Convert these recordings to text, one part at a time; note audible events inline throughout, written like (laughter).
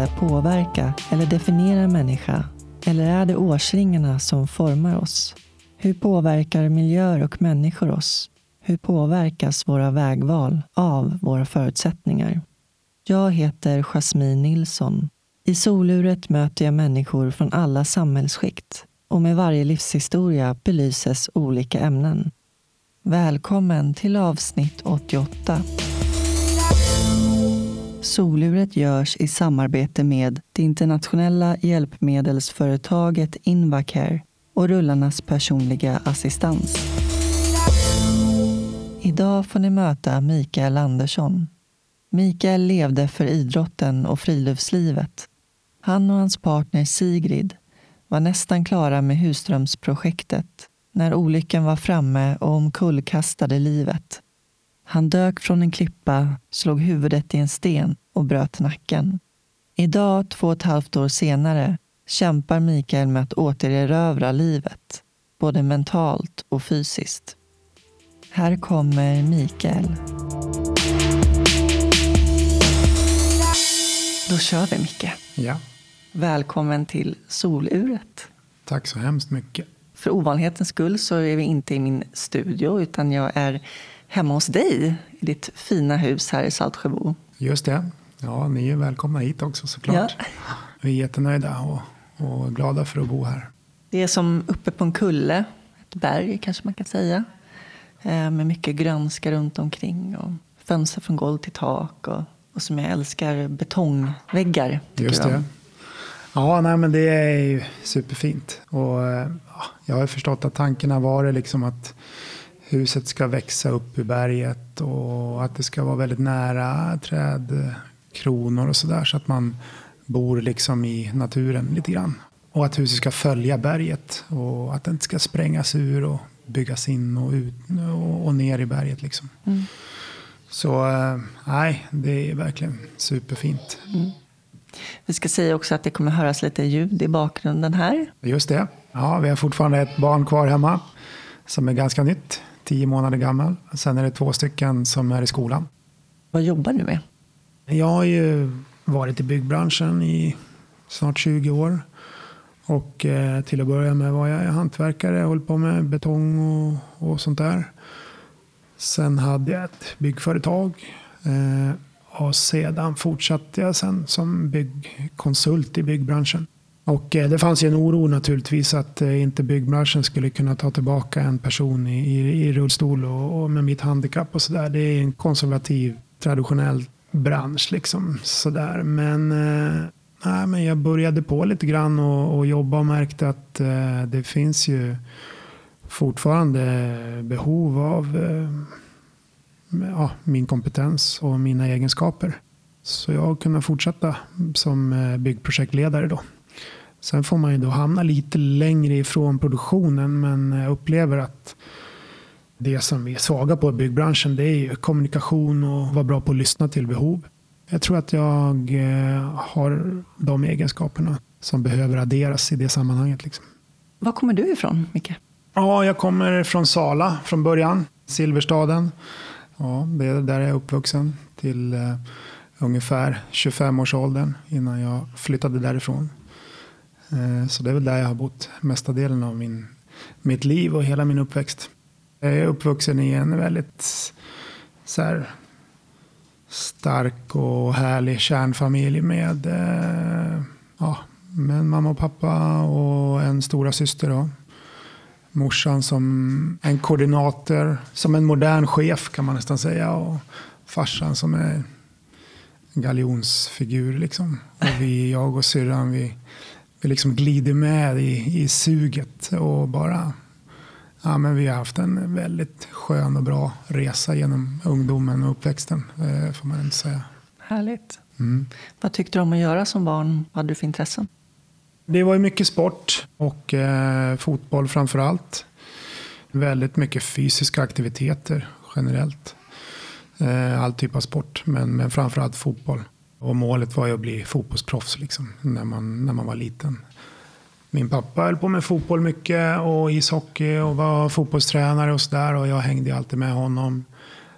Kan påverka eller definiera en människa? Eller är det årsringarna som formar oss? Hur påverkar miljöer och människor oss? Hur påverkas våra vägval av våra förutsättningar? Jag heter Jasmine Nilsson. I soluret möter jag människor från alla samhällsskikt och med varje livshistoria belyses olika ämnen. Välkommen till avsnitt 88. Soluret görs i samarbete med det internationella hjälpmedelsföretaget Invacare och rullarnas personliga assistans. Idag får ni möta Mikael Andersson. Mikael levde för idrotten och friluftslivet. Han och hans partner Sigrid var nästan klara med husdrömsprojektet när olyckan var framme och omkullkastade livet. Han dök från en klippa, slog huvudet i en sten och bröt nacken. Idag, två och ett halvt år senare, kämpar Mikael med att återerövra livet, både mentalt och fysiskt. Här kommer Mikael. Då kör vi, Micke. Ja. Välkommen till soluret. Tack så hemskt mycket. För ovanlighetens skull så är vi inte i min studio utan jag är hemma hos dig i ditt fina hus här i Saltsjöbo. Just det. Ja, ni är välkomna hit också såklart. Ja. Vi är jättenöjda och, och glada för att bo här. Det är som uppe på en kulle, ett berg kanske man kan säga. Eh, med mycket grönska runt omkring och fönster från golv till tak. Och, och som jag älskar, betongväggar. Just det. Ja, nej, men det är ju superfint. Och, ja, jag har förstått att tanken har varit liksom att huset ska växa upp i berget och att det ska vara väldigt nära trädkronor och sådär så att man bor liksom i naturen lite grann. Och att huset ska följa berget och att det inte ska sprängas ur och byggas in och, ut, och, och ner i berget. Liksom. Mm. Så eh, nej, det är verkligen superfint. Mm. Vi ska säga också att det kommer höras lite ljud i bakgrunden här. Just det. Ja, vi har fortfarande ett barn kvar hemma som är ganska nytt, tio månader gammal. Sen är det två stycken som är i skolan. Vad jobbar du med? Jag har ju varit i byggbranschen i snart 20 år. Och eh, till att börja med var jag hantverkare, höll på med betong och, och sånt där. Sen hade jag ett byggföretag. Eh, och sedan fortsatte jag sen som byggkonsult i byggbranschen. Och eh, det fanns ju en oro naturligtvis att eh, inte byggbranschen skulle kunna ta tillbaka en person i, i, i rullstol och, och, med mitt handikapp och sådär. Det är en konservativ, traditionell bransch liksom sådär. Men, eh, nej, men jag började på lite grann och, och jobba och märkte att eh, det finns ju fortfarande behov av eh, ja, min kompetens och mina egenskaper. Så jag har kunnat fortsätta som eh, byggprojektledare då. Sen får man ju då hamna lite längre ifrån produktionen men jag upplever att det som vi är svaga på i byggbranschen det är ju kommunikation och vara bra på att lyssna till behov. Jag tror att jag eh, har de egenskaperna som behöver adderas i det sammanhanget. Liksom. Var kommer du ifrån, Micke? Ja, jag kommer från Sala från början, Silverstaden. Ja, det är där jag är uppvuxen till uh, ungefär 25-årsåldern innan jag flyttade därifrån. Uh, så det är väl där jag har bott mesta delen av min, mitt liv och hela min uppväxt. Jag är uppvuxen i en väldigt så här, stark och härlig kärnfamilj med, eh, ja, med mamma och pappa och en stora syster. Då morsan som en koordinator, som en modern chef kan man nästan säga. Och farsan som är en galjonsfigur. Liksom. Och vi, jag och syrran, vi, vi liksom glider med i, i suget och bara Ja, men vi har haft en väldigt skön och bra resa genom ungdomen och uppväxten, eh, får man inte säga. Härligt. Mm. Vad tyckte du om att göra som barn? Vad hade du för intressen? Det var ju mycket sport och eh, fotboll framför allt. Väldigt mycket fysiska aktiviteter generellt. Eh, all typ av sport, men, men framförallt fotboll. Och målet var ju att bli fotbollsproffs liksom, när, man, när man var liten. Min pappa höll på med fotboll mycket och ishockey och var fotbollstränare och sådär. Och jag hängde alltid med honom.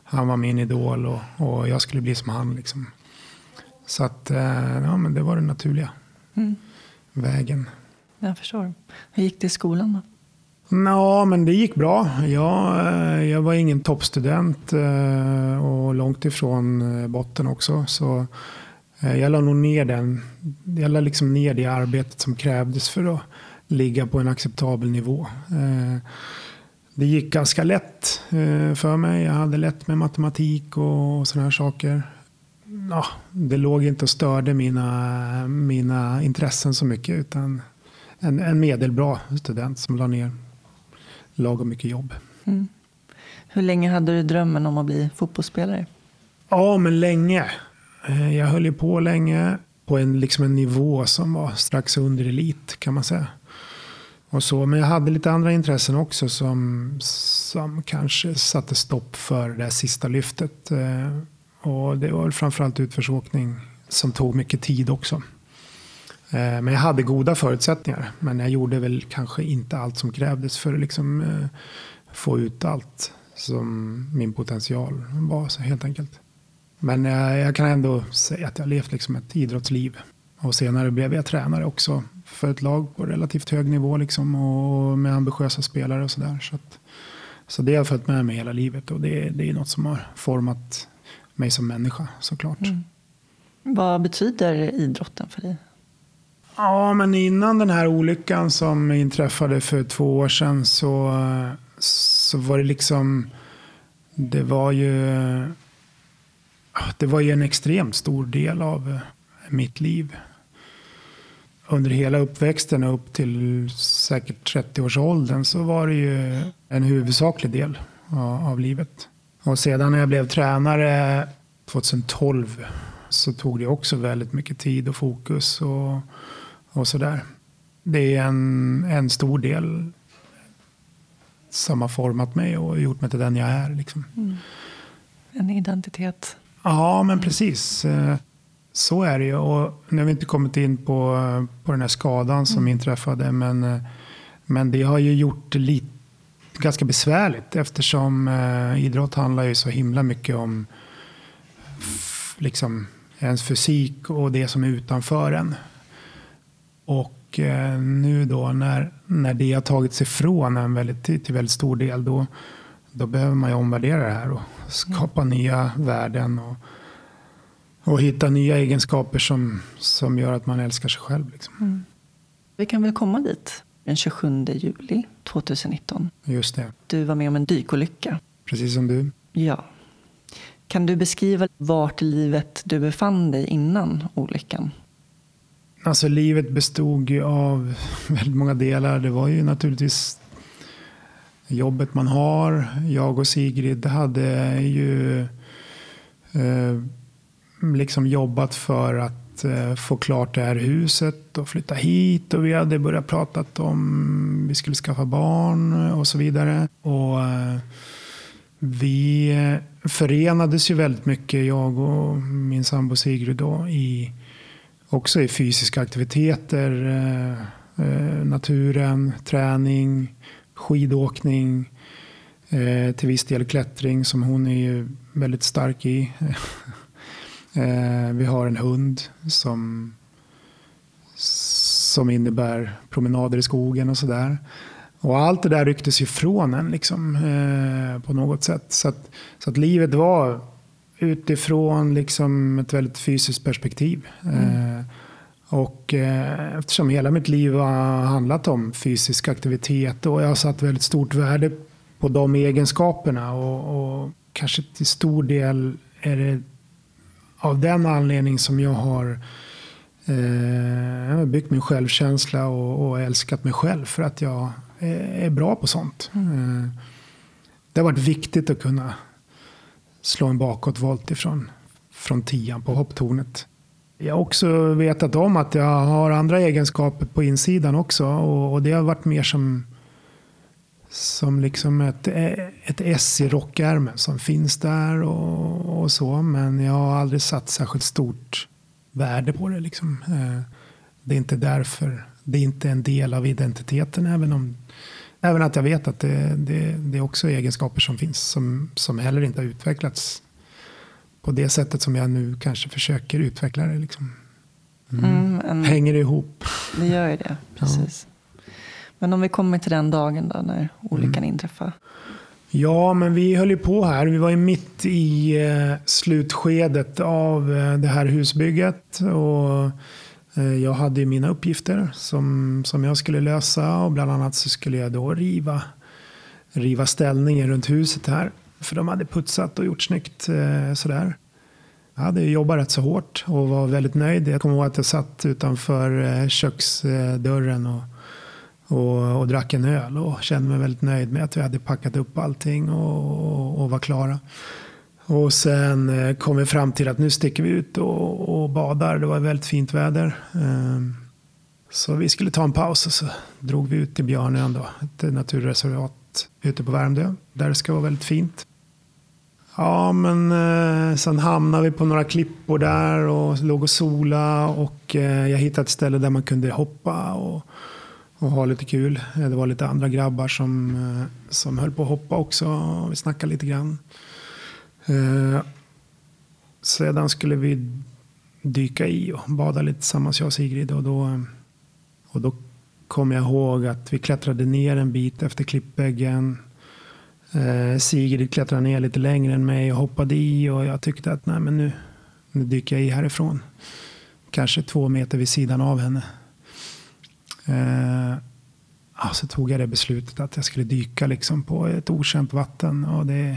Han var min idol och, och jag skulle bli som han. Liksom. Så att, eh, ja, men det var den naturliga Mm. vägen. Jag förstår. Hur gick det i skolan då? Ja, men det gick bra. Jag, eh, jag var ingen toppstudent eh, och långt ifrån botten också. Så jag la nog ner den. Jag la liksom ner det arbetet som krävdes för att ligga på en acceptabel nivå. Eh, Det gick ganska lätt eh, för mig. Jag hade lätt med matematik och sådana här saker. Ja, det låg inte och störde mina, mina intressen så mycket. Utan en, en medelbra student som la ner lagom mycket jobb. Mm. Hur länge hade du drömmen om att bli fotbollsspelare? Ja, men länge. Eh, jag höll ju på länge på en, liksom en nivå som var strax under elit kan man säga. Och så, men jag hade lite andra intressen också som, som kanske satte stopp för det sista lyftet. Eh, och det var väl framförallt utförsåkning som tog mycket tid också. Eh, men jag hade goda förutsättningar. Men jag gjorde väl kanske inte allt som krävdes för att liksom, få ut allt som min potential var så helt enkelt. Men eh, jag kan ändå säga att jag har levt liksom ett idrottsliv. Och senare blev jag tränare också för ett lag på relativt hög nivå liksom, och med ambitiösa spelare och sådär. Så, att- så det har följt med mig hela livet och det, det är något som har format mig som människa såklart. Mm. Vad betyder idrotten för dig? Ja, men innan den här olyckan som inträffade för två år sedan så, så var det liksom... Det var ju... Det var ju en extremt stor del av eh, mitt liv. Under hela uppväxten och upp till säkert 30-årsåldern så var det ju en huvudsaklig del av, livet. Och sedan när jag blev tränare 2012 så tog det också väldigt mycket tid och fokus. och och sådär. Det är en, en stor del som har format mig och gjort mig till den jag är. Liksom. Mm. En identitet? Ja, men precis. Eh, Så är det ju. Och nu har vi inte kommit in på, på den här skadan som inträffade. Men, eh, men det har ju gjort lite, ganska besvärligt eftersom eh, idrott handlar ju så himla mycket om liksom, ens fysik och det som är utanför en. Och eh, nu då när, när det har tagits ifrån en väldigt, till till väldigt stor del då, då behöver man ju omvärdera det här och skapa nya värden och, och hitta nya egenskaper som, som gör att man älskar sig själv. Liksom. Vi kan väl komma dit den 27 juli 2019. Just det, Du var med om en dykolycka. precis som du. Ja. Kan du beskriva vart i livet du befann dig innan olyckan? Alltså livet bestod ju av (laughs) väldigt många delar. Det var ju naturligtvis jobbet man har. Jag och Sigrid hade ju eh, liksom jobbat för att eh, få klart det här huset och flytta hit. Och vi hade börjat prata om vi skulle skaffa barn och så vidare. Och eh, vi förenades ju väldigt mycket, jag och min sambo Sigrid då, i också i fysiska aktiviteter, eh, eh, naturen, träning, skidåkning, eh, till viss del klättring som hon är väldigt stark i. (laughs) eh, vi har en hund som, som innebär promenader i skogen och sådär. Och allt det där rycktes ifrån en liksom, eh, på något sätt. Så att, så att livet var utifrån liksom ett väldigt fysiskt perspektiv. Eh, och eh, eftersom hela mitt liv har handlat om fysisk aktivitet och jag har satt väldigt stort värde på de egenskaperna och, och kanske till stor del är det av den anledning som jag har eh, byggt min självkänsla och, och älskat mig själv för att jag är, är bra på sånt. Eh, det har varit viktigt att kunna slå en bakåtvolt ifrån från tian på hopptornet. Jag har också vetat om att jag har andra egenskaper på insidan också och, och det har varit mer som som liksom ett, ett S i rockärmen som finns där och, och så. Men jag har aldrig satt särskilt stort värde på det. Liksom. Eh, det är inte därför. Det är inte en del av identiteten även om Även att jag vet att det, det, det är också egenskaper som finns som, som heller inte har utvecklats på det sättet som jag nu kanske försöker utveckla det. Liksom. Mm. Mm, en, Hänger det ihop? Det gör ju det, precis. Ja. Men om vi kommer till den dagen då när olyckan mm. inträffade. Ja, men vi höll ju på här. Vi var ju mitt i eh, slutskedet av eh, det här husbygget. Och eh, jag hade ju mina uppgifter som, som jag skulle lösa. Och bland annat så skulle jag då riva, riva ställningen runt huset här. För de hade putsat och gjort snyggt eh, sådär. Jag hade jobbat rätt så hårt och var väldigt nöjd. Jag kommer ihåg att jag satt utanför eh, köksdörren och, och, och, drack en öl och kände mig väldigt nöjd med att vi hade packat upp allting och, och, och var klara. Och sen eh, kom vi fram till att nu sticker vi ut och, och badar. Det var väldigt fint väder. Ehm, så vi skulle ta en paus och så drog vi ut till Björnön, då, ett naturreservat ute på Värmdö. Där det ska vara väldigt fint. Ja, men eh, sen hamnade vi på några klippor där och låg och sola och eh, jag hittade ett ställe där man kunde hoppa och, och ha lite kul. Det var lite andra grabbar som, eh, som höll på att hoppa också och vi snackade lite grann. Eh, sedan skulle vi dyka i och bada lite tillsammans jag och Sigrid och då, och då kom jag ihåg att vi klättrade ner en bit efter klippväggen Eh, Sigrid klättrade ner lite längre än mig och hoppade i och jag tyckte att nej, men nu, nu dyker jag i härifrån. Kanske två meter vid sidan av henne. Eh, så tog jag det beslutet att jag skulle dyka liksom på ett okänt vatten. Och det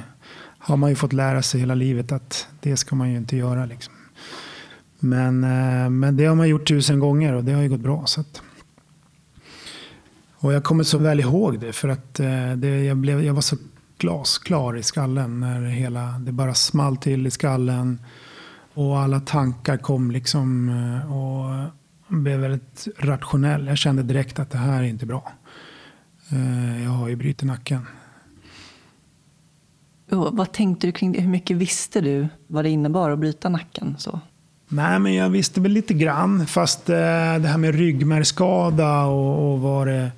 har man ju fått lära sig hela livet att det ska man ju inte göra. Liksom. Men, eh, men det har man gjort tusen gånger och det har ju gått bra. Så att, och jag kommer så väl ihåg det för att eh, det, jag, blev, jag var så glasklar i skallen. När hela, det bara small till i skallen. Och alla tankar kom liksom eh, och blev väldigt rationell. Jag kände direkt att det här är inte bra. Eh, jag har ju brutit nacken. Och vad tänkte du kring det? Hur mycket visste du vad det innebar att bryta nacken? Så? Nej, men jag visste väl lite grann. Fast eh, det här med ryggmärgsskada och, och vad det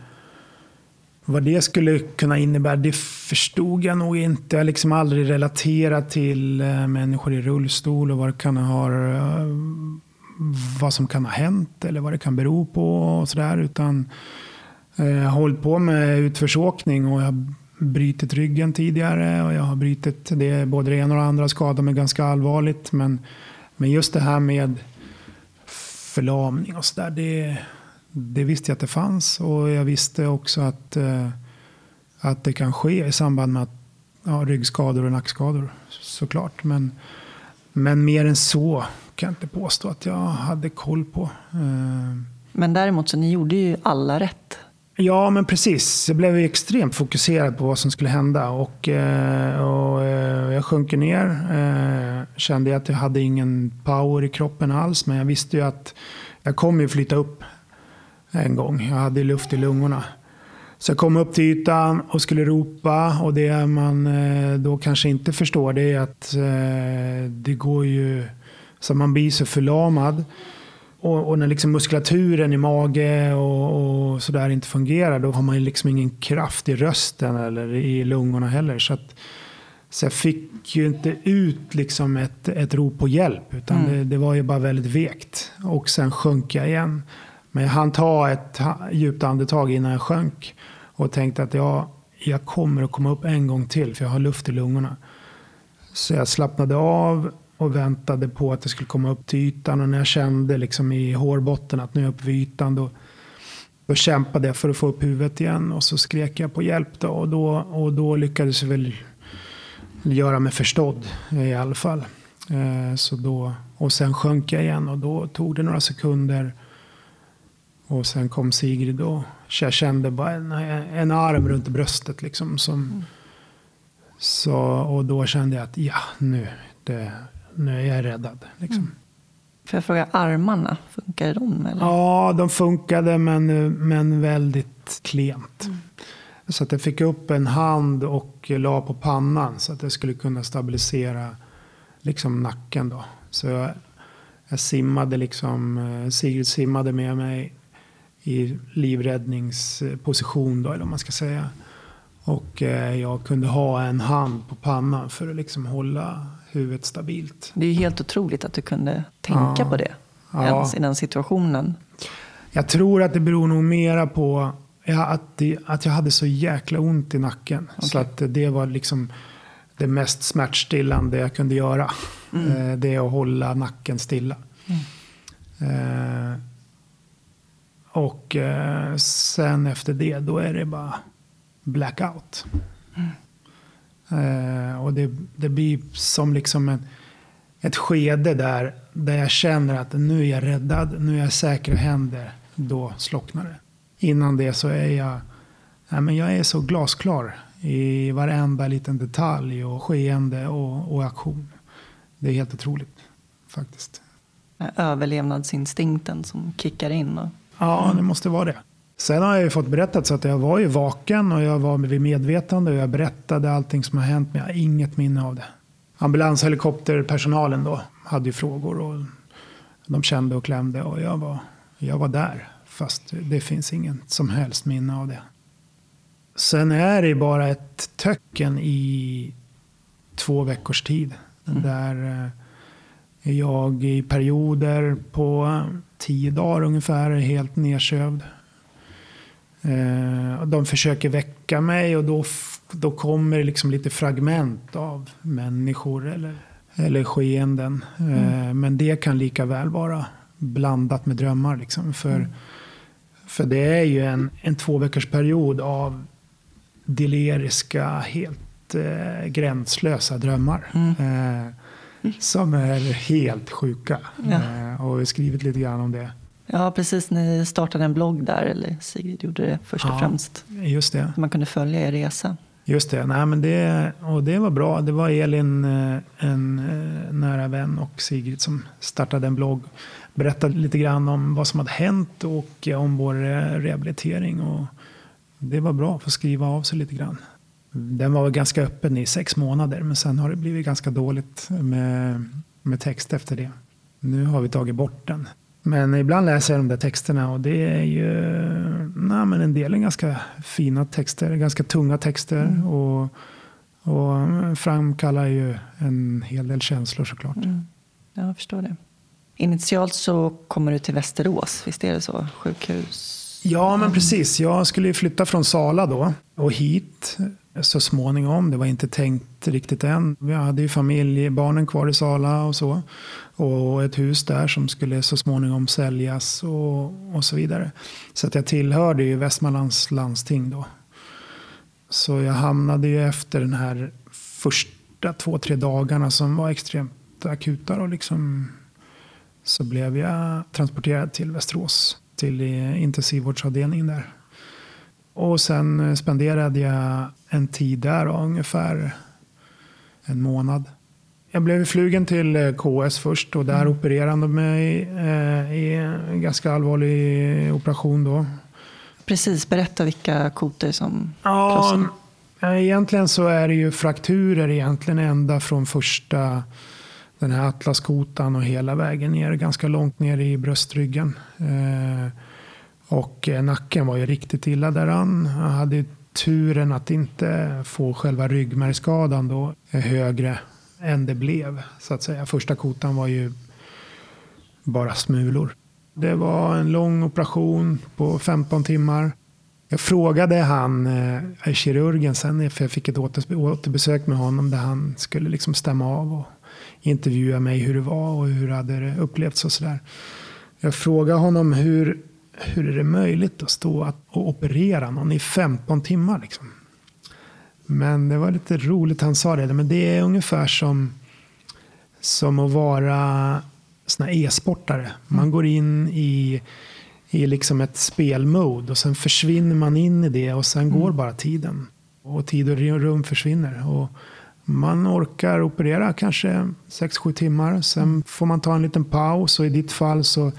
vad det skulle kunna innebära, det förstod jag nog inte. Jag har liksom aldrig relaterat till eh, människor i rullstol och vad, det kan ha, eh, vad som kan ha hänt eller vad det kan bero på. och sådär. Utan eh, jag har hållit på med utförsåkning och jag har brutit ryggen tidigare. Och jag har brutit det, både det ena och det andra skadat mig ganska allvarligt. Men, men just det här med förlamning och sådär, det det visste jag att det fanns och jag visste också att, eh, att det kan ske i samband med att, ja, ryggskador och nackskador såklart. Men, men mer än så kan jag inte påstå att jag hade koll på. Eh, men däremot så ni gjorde ju alla rätt. Ja, men precis. Jag blev extremt fokuserad på vad som skulle hända. Och, eh, och jag sjunker ner. Kände att jag hade ingen power i kroppen alls. Men jag visste ju att jag kommer ju flytta upp en gång. Jag hade luft i lungorna. Så jag kom upp till ytan och skulle ropa och det man eh, då kanske inte förstår det är att eh, det går ju så man blir så förlamad. Och, och när liksom muskulaturen i mage och, och sådär inte fungerar då har man ju liksom ingen kraft i rösten eller i lungorna heller. Så, att, så jag fick ju inte ut liksom ett, ett rop på hjälp utan mm. det, det, var ju bara väldigt vekt. Och sen sjönk jag igen. Men jag hann ta ett djupt andetag innan jag sjönk. Och tänkte att jag, jag kommer att komma upp en gång till för jag har luft i lungorna. Så jag slappnade av och väntade på att det skulle komma upp till ytan. Och när jag kände liksom i hårbotten att nu är jag uppe vid ytan. Då, då kämpade jag för att få upp huvudet igen. Och så skrek jag på hjälp. Då, och, då, och då lyckades jag väl göra mig förstådd i alla fall. Eh, så då, och sen sjönk jag igen och då tog det några sekunder. Och sen kom Sigrid och jag kände bara en, en arm runt bröstet. Liksom, som, mm. så, och då kände jag att ja, nu, det, nu är jag räddad. Liksom. Mm. Får jag fråga, armarna, funkade de? Eller? Ja, de funkade men, men väldigt klent. Mm. Så att jag fick upp en hand och la på pannan så att jag skulle kunna stabilisera liksom nacken. Då. Så jag, jag simmade liksom, eh, Sigrid simmade med mig i livräddningsposition då, eller vad man ska säga. Och eh, jag kunde ha en hand på pannan för att liksom hålla huvudet stabilt. Det är ju helt otroligt att du kunde tänka Ja. på det Ja. ens i den situationen. Jag tror att det beror nog mera på ja, att, det, att jag hade så jäkla ont i nacken. Så att det var liksom det mest smärtstillande jag kunde göra. Eh, Det är att hålla nacken stilla. Eh, och eh, sen efter det, då är det bara blackout. Eh, och det, det blir som liksom en, ett skede där, där jag känner att nu är jag räddad, nu är jag i säkra händer. Då slocknar det. Innan det så är jag, nej men jag är så glasklar i varenda liten detalj och skeende och, och aktion. Det är helt otroligt faktiskt. Överlevnadsinstinkten som kickar in. Och, Ja, det måste vara det. Sen har jag ju fått berättat så att jag var ju vaken och jag var vid medvetande och jag berättade allting som har hänt men jag har inget minne av det. Ambulanshelikopterpersonalen då hade ju frågor och de kände och klämde och jag var, jag var där. Fast det finns ingen som helst minne av det. Sen är det bara ett töcken i två veckors tid. Där eh, jag i perioder på tio dagar ungefär är helt nedsövd. Eh, de försöker väcka mig och då, då kommer det liksom lite fragment av människor eller, eller skeenden. Eh, men det kan lika väl vara blandat med drömmar. Liksom. För, för det är ju en, en två period av deliriska, helt eh, gränslösa drömmar. Eh, som är helt sjuka. Ja. Eh, och vi har skrivit lite grann om det. ja, precis. Ni startade en blogg där, eller Sigrid gjorde det först och Ja. främst. Just det. Man kunde följa er resa. Just det. Nej, men det, och det var bra. Det var Elin, eh, en eh, nära vän och Sigrid som startade en blogg. Berättade lite grann om vad som hade hänt och om vår eh, rehabilitering. Och det var bra att få skriva av sig lite grann. Den var ganska öppen i sex månader men sen har det blivit ganska dåligt med, med text efter det. Nu har vi tagit bort den. Men ibland läser jag de där texterna och det är ju nej, men en del är ganska fina texter, ganska tunga texter. Och, och framkallar ju en hel del känslor såklart. Mm. Ja, jag förstår det. Initialt så kommer du till Västerås, visst är det så? Sjukhus? Ja, men precis. Jag skulle ju flytta från Sala då och hit så småningom. Det var inte tänkt riktigt än. Vi hade ju familj, barnen kvar i Sala och så. Och ett hus där som skulle så småningom säljas och, och så vidare. Så att jag tillhörde ju Västmanlands landsting då. Så jag hamnade ju efter den här första två, tre dagarna som var extremt akuta. då liksom, så blev jag transporterad till Västerås, till intensivvårdsavdelningen där. Och sen eh, spenderade jag en tid där, ungefär en månad. Jag blev flugen till eh, KS först och där opererade de mig eh, i en ganska allvarlig operation då. Precis, berätta vilka koter som Ja, egentligen så är det ju frakturer egentligen ända från första den här atlaskotan och hela vägen ner, ganska långt ner i bröstryggen. Eh, och eh, nacken var ju riktigt illa däran. Jag hade ju turen att inte få själva ryggmärgsskadan då eh, högre än det blev. Så att säga. Första kotan var ju bara smulor. Det var en lång operation på 15 timmar. Jag frågade han, eh, kirurgen sen, för jag fick ett återbesök med honom där han skulle liksom stämma av och intervjua mig hur det var och hur hade det upplevts och sådär. Jag frågade honom hur, hur är det möjligt att stå att- och operera någon i 15 timmar. Liksom. Men det var lite roligt han sa det. Men det är ungefär som, som att vara såna e-sportare. Man går in i, i liksom ett spelmode och sen försvinner man in i det och sen går bara tiden. Och tid och rum försvinner. Och man orkar operera kanske 6-7 timmar. Sen får man ta en liten paus och i ditt fall så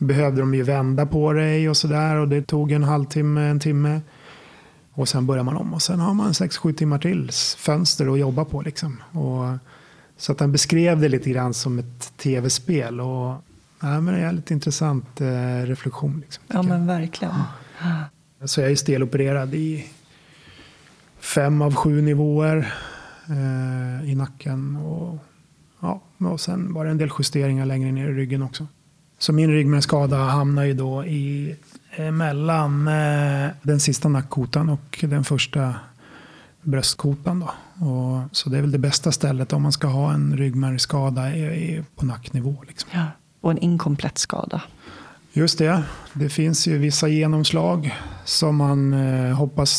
behövde de ju vända på dig och sådär. Och det tog en halvtimme, en timme. Och sen börjar man om och sen har man 6-7 timmar till fönster att jobba på. Liksom. Och, så att han beskrev det lite grann som ett tv-spel. Och, ja, men det är en lite intressant eh, reflektion. Liksom, Ja, men verkligen. Så jag är stelopererad i fem av sju nivåer eh, i nacken. Och, ja, och sen var det en del justeringar längre ner i ryggen också. Så min ryggmärgsskada hamnar ju då i, eh, mellan eh, den sista nackkotan och den första bröstkotan. Då. Och, så det är väl det bästa stället om man ska ha en ryggmärgsskada på nacknivå. Liksom. Ja, och en inkomplett skada. Just det. Det finns ju vissa genomslag som man eh, hoppas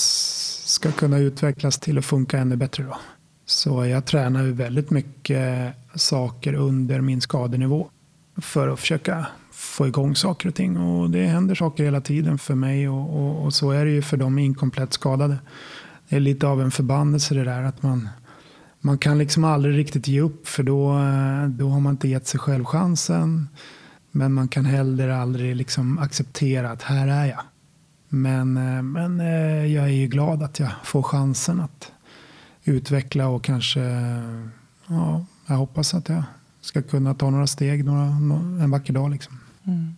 ska kunna utvecklas till att funka ännu bättre. Då. Så jag tränar ju väldigt mycket saker under min skadenivå för att försöka få igång saker och ting. Och det händer saker hela tiden för mig och, och, och så är det ju för de inkomplett skadade. Det är lite av en förbannelse det där att man, man kan liksom aldrig riktigt ge upp för då, då har man inte gett sig själv chansen. Men man kan heller aldrig liksom acceptera att här är jag. Men, men eh, jag är ju glad att jag får chansen att utveckla och kanske, ja, jag hoppas att jag ska kunna ta några steg några, en vacker dag. Liksom. Mm.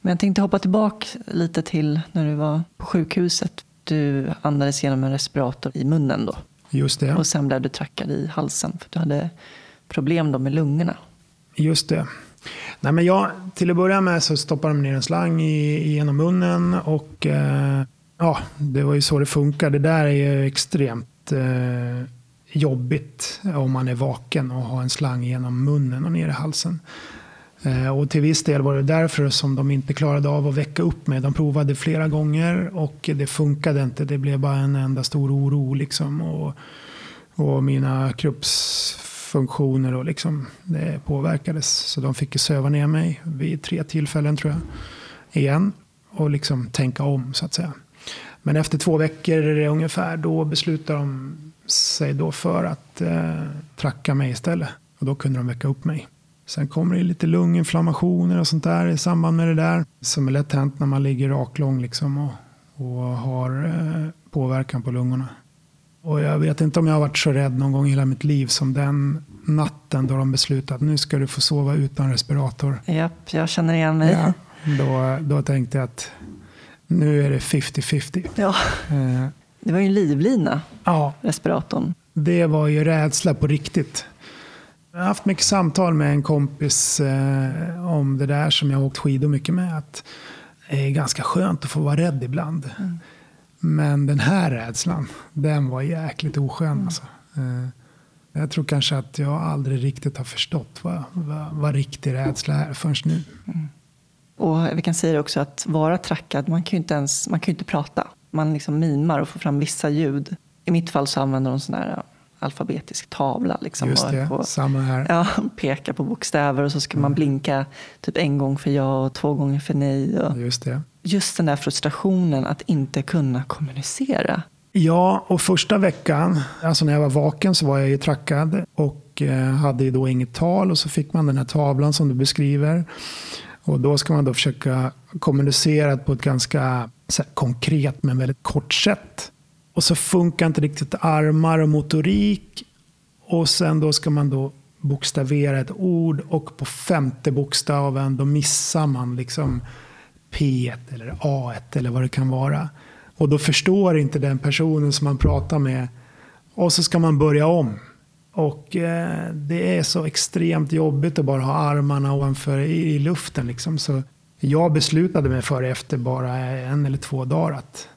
Men jag tänkte hoppa tillbaka lite till när du var på sjukhuset. Du andades genom en respirator i munnen då. Just det. Och sen blev du trackad i halsen för du hade problem då med lungorna. Just det. Nej, men jag, till att börja med så stoppade de ner en slang i, genom munnen och eh, ja, det var ju så det funkar. Det där är ju extremt eh, jobbigt om man är vaken och har en slang genom munnen och ner i halsen. Eh, och till viss del var det därför som de inte klarade av att väcka upp mig. De provade flera gånger och det funkade inte. Det blev bara en enda stor oro. Liksom. Och, och mina kroppsfunktioner och liksom, det påverkades. Så de fick söva ner mig vid tre tillfällen tror jag. Igen. Och liksom tänka om så att säga. Men efter två veckor ungefär då beslutade de sig då för att eh, tracka mig istället. Och då kunde de väcka upp mig. Sen kommer det lite lunginflammationer och sånt där i samband med det där. Som är lätt hänt när man ligger raklång liksom och, och har eh, påverkan på lungorna. Och jag vet inte om jag har varit så rädd någon gång i hela mitt liv som den natten då de beslutade att nu ska du få sova utan respirator. Japp, jag känner igen mig. Ja, då, då tänkte jag att nu är det 50-50. Ja. Eh, det var ju en livlina, ja. respiratorn. Det var ju rädsla på riktigt. Jag har haft mycket samtal med en kompis eh, om det där som jag har åkt skidor mycket med. Att det är ganska skönt att få vara rädd ibland. Mm. Men den här rädslan, den var jäkligt oskön. Mm. Alltså. Eh, jag tror kanske att jag aldrig riktigt har förstått vad, vad, vad riktig rädsla är förrän nu. Mm. Och vi kan säga också att vara trackad, man kan ju inte ens man kan inte prata. Man liksom mimar och får fram vissa ljud. I mitt fall så använder de sån här alfabetisk tavla. Liksom, Just det, på, samma här. Ja, (laughs) peka på bokstäver och så ska mm. man blinka typ en gång för ja och två gånger för nej. Och just det. Just den där frustrationen att inte kunna kommunicera. Ja, och första veckan, alltså när jag var vaken så var jag ju trackad och eh, hade ju då inget tal och så fick man den här tavlan som du beskriver. Och då ska man då försöka kommunicera på ett ganska konkret men väldigt kort sätt. Och så funkar inte riktigt armar och motorik. Och sen då ska man då bokstavera ett ord och på femte bokstaven då missar man liksom P1 eller A1 eller vad det kan vara. Och då förstår inte den personen som man pratar med. Och så ska man börja om. Och eh, det är så extremt jobbigt att bara ha armarna ovanför i, i luften. Liksom. Så jag beslutade mig för efter bara en eller två dagar att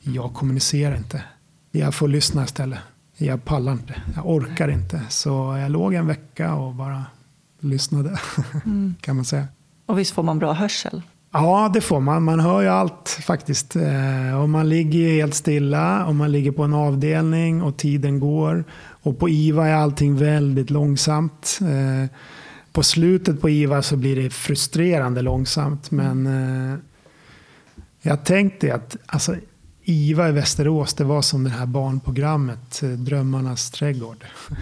jag kommunicerar inte. Jag får lyssna istället. Jag pallar inte. Jag orkar inte. Så jag låg en vecka och bara lyssnade. (laughs) Mm. kan man säga. Och visst får man bra hörsel? Ja, det får man. Man hör ju allt faktiskt. Eh, och man ligger helt stilla och man ligger på en avdelning och tiden går. Och på IVA är allting väldigt långsamt. På slutet på IVA så blir det frustrerande långsamt. Men eh, jag tänkte att alltså, IVA i Västerås, det var som det här barnprogrammet eh, Drömmarnas trädgård. (laughs)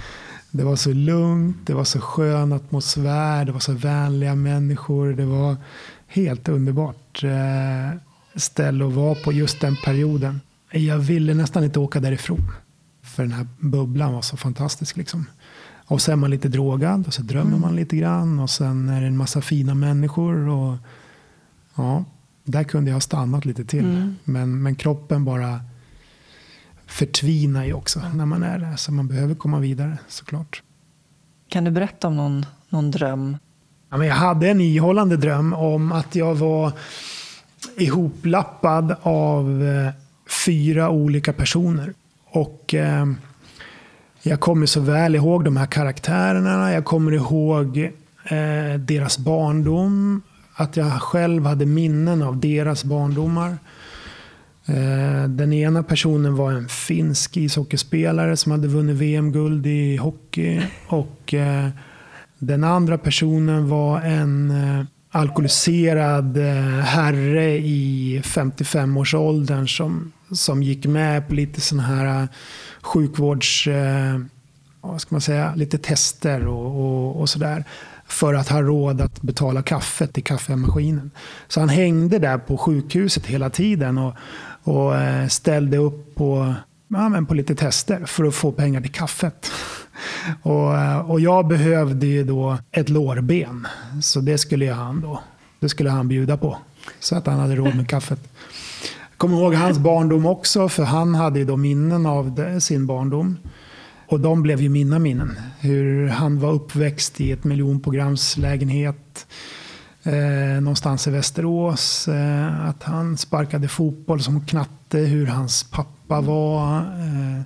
Det var så lugnt, det var så skön atmosfär, det var så vänliga människor. Det var helt underbart eh, ställe att vara på just den perioden. Jag ville nästan inte åka därifrån. För den här bubblan var så fantastisk. Liksom. Och sen är man lite drogad och så drömmer mm. man lite grann. Och sen är det en massa fina människor. Och, ja, där kunde jag ha stannat lite till. Mm. Men, men kroppen bara förtvinar ju också när man är där. Så man behöver komma vidare såklart. Kan du berätta om någon, någon dröm? Ja, men jag hade en ihållande dröm om att jag var ihoplappad av eh, fyra olika personer. Och eh, jag kommer så väl ihåg de här karaktärerna. Jag kommer ihåg eh, deras barndom. Att jag själv hade minnen av deras barndomar. Eh, den ena personen var en finsk ishockeyspelare som hade vunnit VM-guld i hockey. Och eh, den andra personen var en eh, alkoholiserad eh, herre i 55-årsåldern som, som gick med på lite sådana här sjukvårds... Vad ska man säga? Lite tester och, och, och sådär för att ha råd att betala kaffet i kaffemaskinen. Så han hängde där på sjukhuset hela tiden och, och eh, ställde upp på, ja, men på lite tester för att få pengar till kaffet. (laughs) Och, eh, och jag behövde ju då ett lårben. Så det skulle han då det skulle han bjuda på. Så att han hade råd med (laughs) kaffet. Jag kommer ihåg hans barndom också, för han hade ju då minnen av sin barndom. Och de blev ju mina minnen. Hur han var uppväxt i ett miljonprogramslägenhet eh, någonstans i Västerås. Eh, att han sparkade fotboll som knatte, hur hans pappa var. Eh.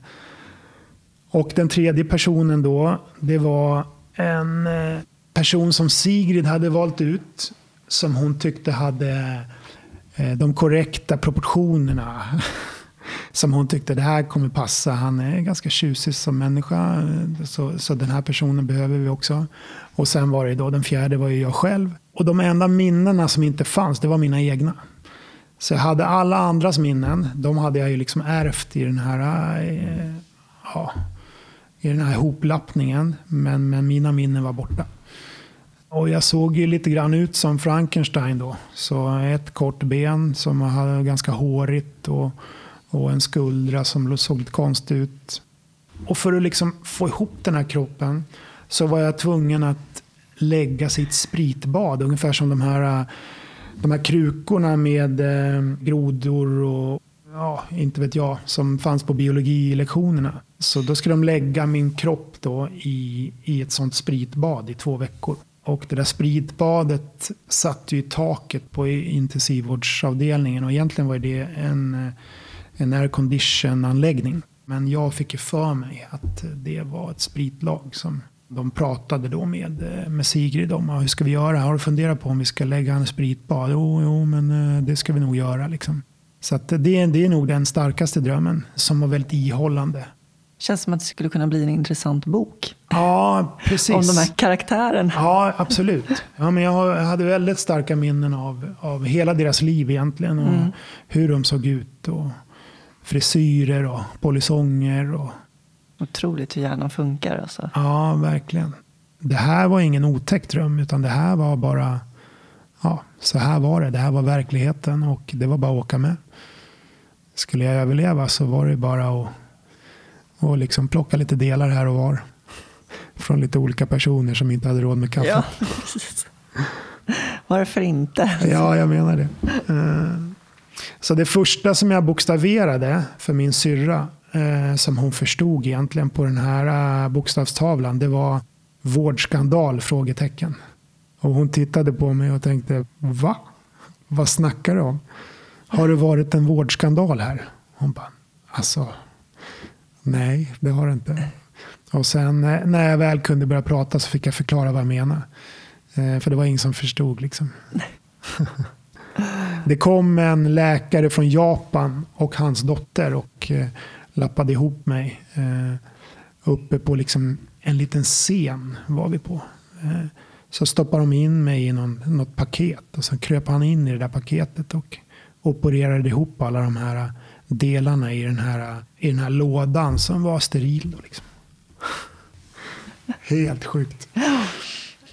Och den tredje personen då, det var en eh, person som Sigrid hade valt ut. Som hon tyckte hade eh, Eh, de korrekta proportionerna. (laughs) som hon tyckte det här kommer passa. Han är ganska tjusig som människa. Eh, så, så den här personen behöver vi också. Och sen var det då, den fjärde var ju jag själv. Och de enda minnena som inte fanns, det var mina egna. Så jag hade alla andras minnen, de hade jag ju liksom ärvt i den här, eh, ja, i den här hoplappningen. Men, men mina minnen var borta. Och jag såg ju lite grann ut som Frankenstein då. Så ett kort ben som var ganska hårigt och, och en skuldra som såg lite konstig ut. Och för att liksom få ihop den här kroppen så var jag tvungen att lägga sitt spritbad. Ungefär som de här, de här krukorna med eh, grodor och ja, inte vet jag, som fanns på biologilektionerna. Så då skulle de lägga min kropp då i, i ett sånt spritbad i två veckor. Och det där spritbadet satt ju i taket på intensivvårdsavdelningen och egentligen var det en, en aircondition-anläggning. Men jag fick ju för mig att det var ett spritlag som de pratade då med, med Sigrid om hur ska vi göra. Har du funderat på om vi ska lägga en spritbad? Jo, jo, men eh, det ska vi nog göra. Liksom. Så att det, det är nog den starkaste drömmen som var väldigt ihållande. Känns som att det skulle kunna bli en intressant bok. Ja, precis. Om de här karaktärerna. Ja, absolut. Ja, men jag hade väldigt starka minnen av, av hela deras liv egentligen. Och mm. Hur de såg ut. Och frisyrer och polisonger. Och Otroligt hur hjärnan funkar. Alltså. Ja, verkligen. Det här var ingen otäck dröm, utan det här var bara... Ja, så här var det. Det här var verkligheten och det var bara att åka med. Skulle jag överleva så var det bara att och liksom plocka lite delar här och var. Från lite olika personer som inte hade råd med kaffe. Ja, Varför inte? Ja, jag menar det. Eh, så det första som jag bokstaverade för min syrra eh, som hon förstod egentligen på den här eh, bokstavstavlan, det var vårdskandal? frågetecken. Och hon tittade på mig och tänkte, va? Vad snackar du om? Har det varit en vårdskandal här? Hon bara, alltså, nej, det har det inte. Och sen eh, när jag väl kunde börja prata så fick jag förklara vad jag menade. Eh, för det var ingen som förstod liksom. (laughs) Det kom en läkare från Japan och hans dotter och eh, lappade ihop mig. Uppe på liksom en liten scen var vi på. Så stoppade de in mig i någon, något paket och sen kröp han in i det där paketet och opererade ihop alla de här delarna i den här, i den här lådan som var steril. Då liksom. Helt sjukt.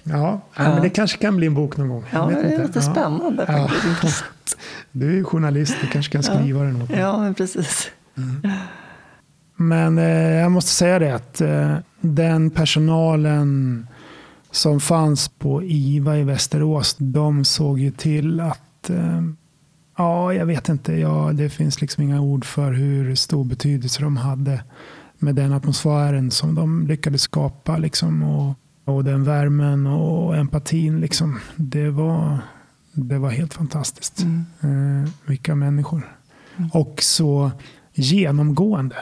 Ja, ja, men det kanske kan bli en bok någon gång. Ja, det är lite spännande ja. faktiskt. (laughs) Du är journalist, du kanske kan skriva ja. den åt mig. Ja, men precis. Mm. Men eh, jag måste säga det att eh, den personalen som fanns på IVA i Västerås, de såg ju till att eh, Ja, jag vet inte. Ja, det finns liksom inga ord för hur stor betydelse de hade med den atmosfären som de lyckades skapa. Liksom, och, och den värmen och empatin. Liksom. Det, var, det var helt fantastiskt. Mm. Eh, vilka människor. Mm. Och så genomgående.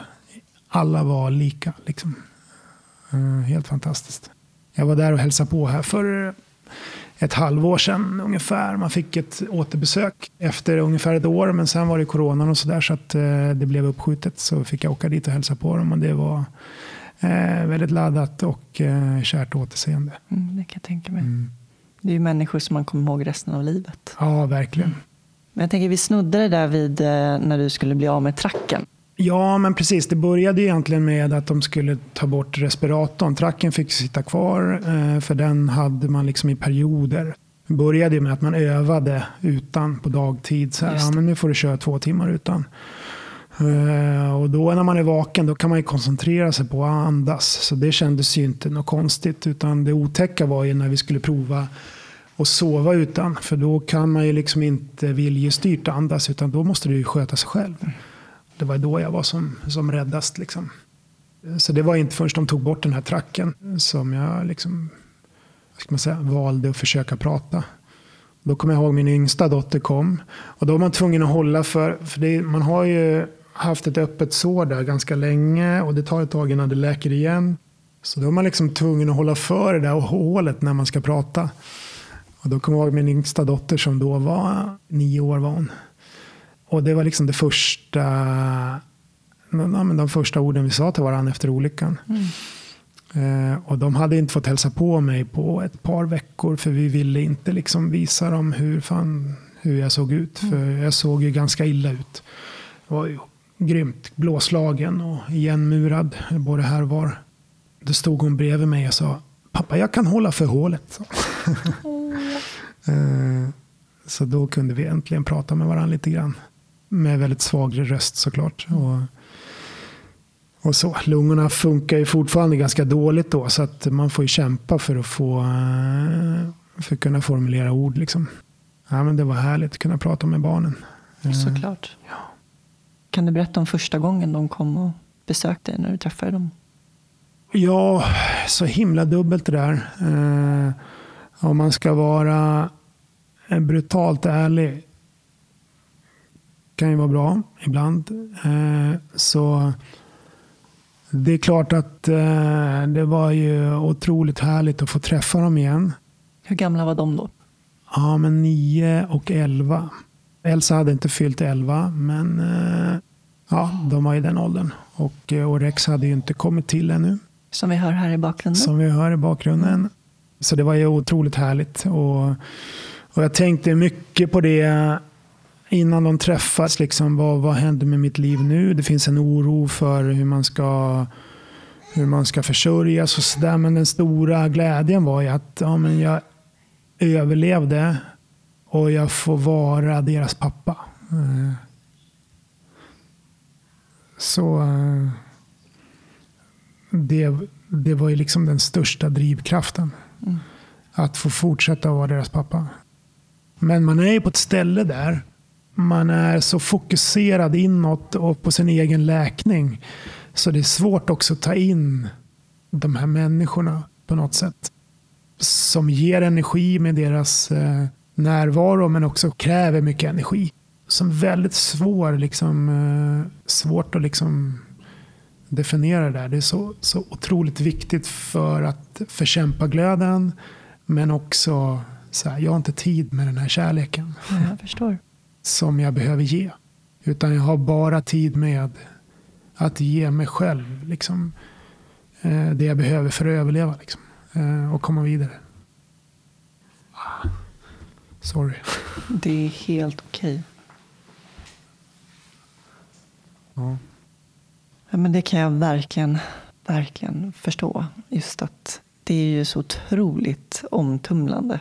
Alla var lika. Liksom. Eh, helt fantastiskt. Jag var där och hälsade på här för ett halvår sedan ungefär. Man fick ett återbesök efter ungefär ett år. Men sen var det coronan och sådär så att eh, det blev uppskjutet. Så fick jag åka dit och hälsa på dem. Och det var eh, väldigt laddat och eh, kärt återseende. Mm, det kan jag tänka mig. Mm. Det är ju människor som man kommer ihåg resten av livet. Ja, verkligen. Mm. Men jag tänker, vi snuddade där vid när du skulle bli av med tracken. Ja, men precis. Det började egentligen med att de skulle ta bort respiratorn. Tracken fick sitta kvar, eh, för den hade man liksom i perioder. Det började med att man övade utan på dagtid. Så här, ja, men nu får du köra två timmar utan. Eh, och då när man är vaken då kan man koncentrera sig på att andas. Så det kändes ju inte något konstigt. Utan det otäcka var ju när vi skulle prova att sova utan. För då kan man ju liksom inte viljestyrt andas. Utan då måste du sköta sig själv. Det var då jag var som, som räddast. Liksom. Så det var inte förrän de tog bort den här tracken som jag liksom, ska man säga, valde att försöka prata. Då kommer jag ihåg min yngsta dotter kom. Och då var man tvungen att hålla för, för det, man har ju haft ett öppet sår där ganska länge och det tar ett tag innan det läker igen. Så då är man liksom tvungen att hålla för det där hålet när man ska prata. Och då kommer jag ihåg min yngsta dotter som då var nio år var hon. Och det var liksom det första, ja, de första orden vi sa till varandra efter olyckan. Mm. Eh, och de hade inte fått hälsa på mig på ett par veckor för vi ville inte liksom visa dem hur, fan, hur jag såg ut. Mm. För jag såg ju ganska illa ut. Jag var ju grymt blåslagen och igenmurad både här och var. Då stod hon bredvid mig och sa Pappa, jag kan hålla för hålet. Mm. (laughs) så då kunde vi äntligen prata med varandra lite grann med väldigt svag röst såklart. Och, och så. Lungorna funkar ju fortfarande ganska dåligt då så att man får ju kämpa för att få eh, för att kunna formulera ord. Liksom. Ja, men det var härligt att kunna prata med barnen. Eh, Såklart. Ja. Kan du berätta om första gången de kom och besökte dig när du träffade dem? Ja, så himla dubbelt det där. Eh, om man ska vara brutalt ärlig kan ju vara bra ibland. Eh, så det är klart att eh, det var ju otroligt härligt att få träffa dem igen. Hur gamla var de då? Ja, men nio och elva. Elsa hade inte fyllt elva, men eh, ja, de var i den åldern. Och, och Rex hade ju inte kommit till ännu. Som vi hör här i bakgrunden. Som vi hör i bakgrunden. Så det var ju otroligt härligt. Och, och jag tänkte mycket på det innan de träffas. Liksom, vad, vad händer med mitt liv nu? Det finns en oro för hur man ska hur man ska försörjas och sådär. Men den stora glädjen var ju att ja, men jag överlevde och jag får vara deras pappa. Eh, så eh, det, det var ju liksom den största drivkraften. Mm. Att få fortsätta vara deras pappa. Men man är ju på ett ställe där man är så fokuserad inåt och på sin egen läkning. Så det är svårt också att ta in de här människorna på något sätt. Som ger energi med deras eh, närvaro men också kräver mycket energi. Som väldigt svår, liksom, eh, svårt att liksom definiera det där. Det är så, så otroligt viktigt för att förkämpa glöden. Men också så här, jag har inte tid med den här kärleken. jag förstår som jag behöver ge. Utan jag har bara tid med att ge mig själv liksom, eh, det jag behöver för att överleva liksom, eh, och komma vidare. Ah, sorry. Det är helt okej. Okay. Ja. ja. men det kan jag verkligen, verkligen förstå. Just att det är ju så otroligt omtumlande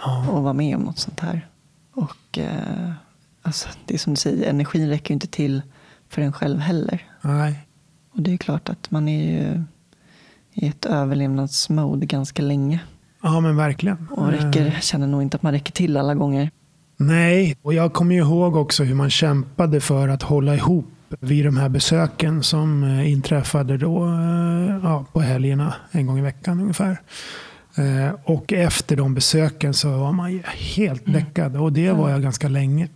ja. att vara med om något sånt här. Och eh, Alltså, det är som du säger, energin räcker inte till för en själv heller. Nej. Och det är klart att man är ju i ett överlevnadsmode ganska länge. Ja, men verkligen. Och räcker, känner nog inte att man räcker till alla gånger. Nej, och jag kommer ihåg också hur man kämpade för att hålla ihop vid de här besöken som eh, inträffade då eh, ja, på helgerna en gång i veckan ungefär. Eh, och efter de besöken så var man helt mm. däckad och det var jag ganska länge.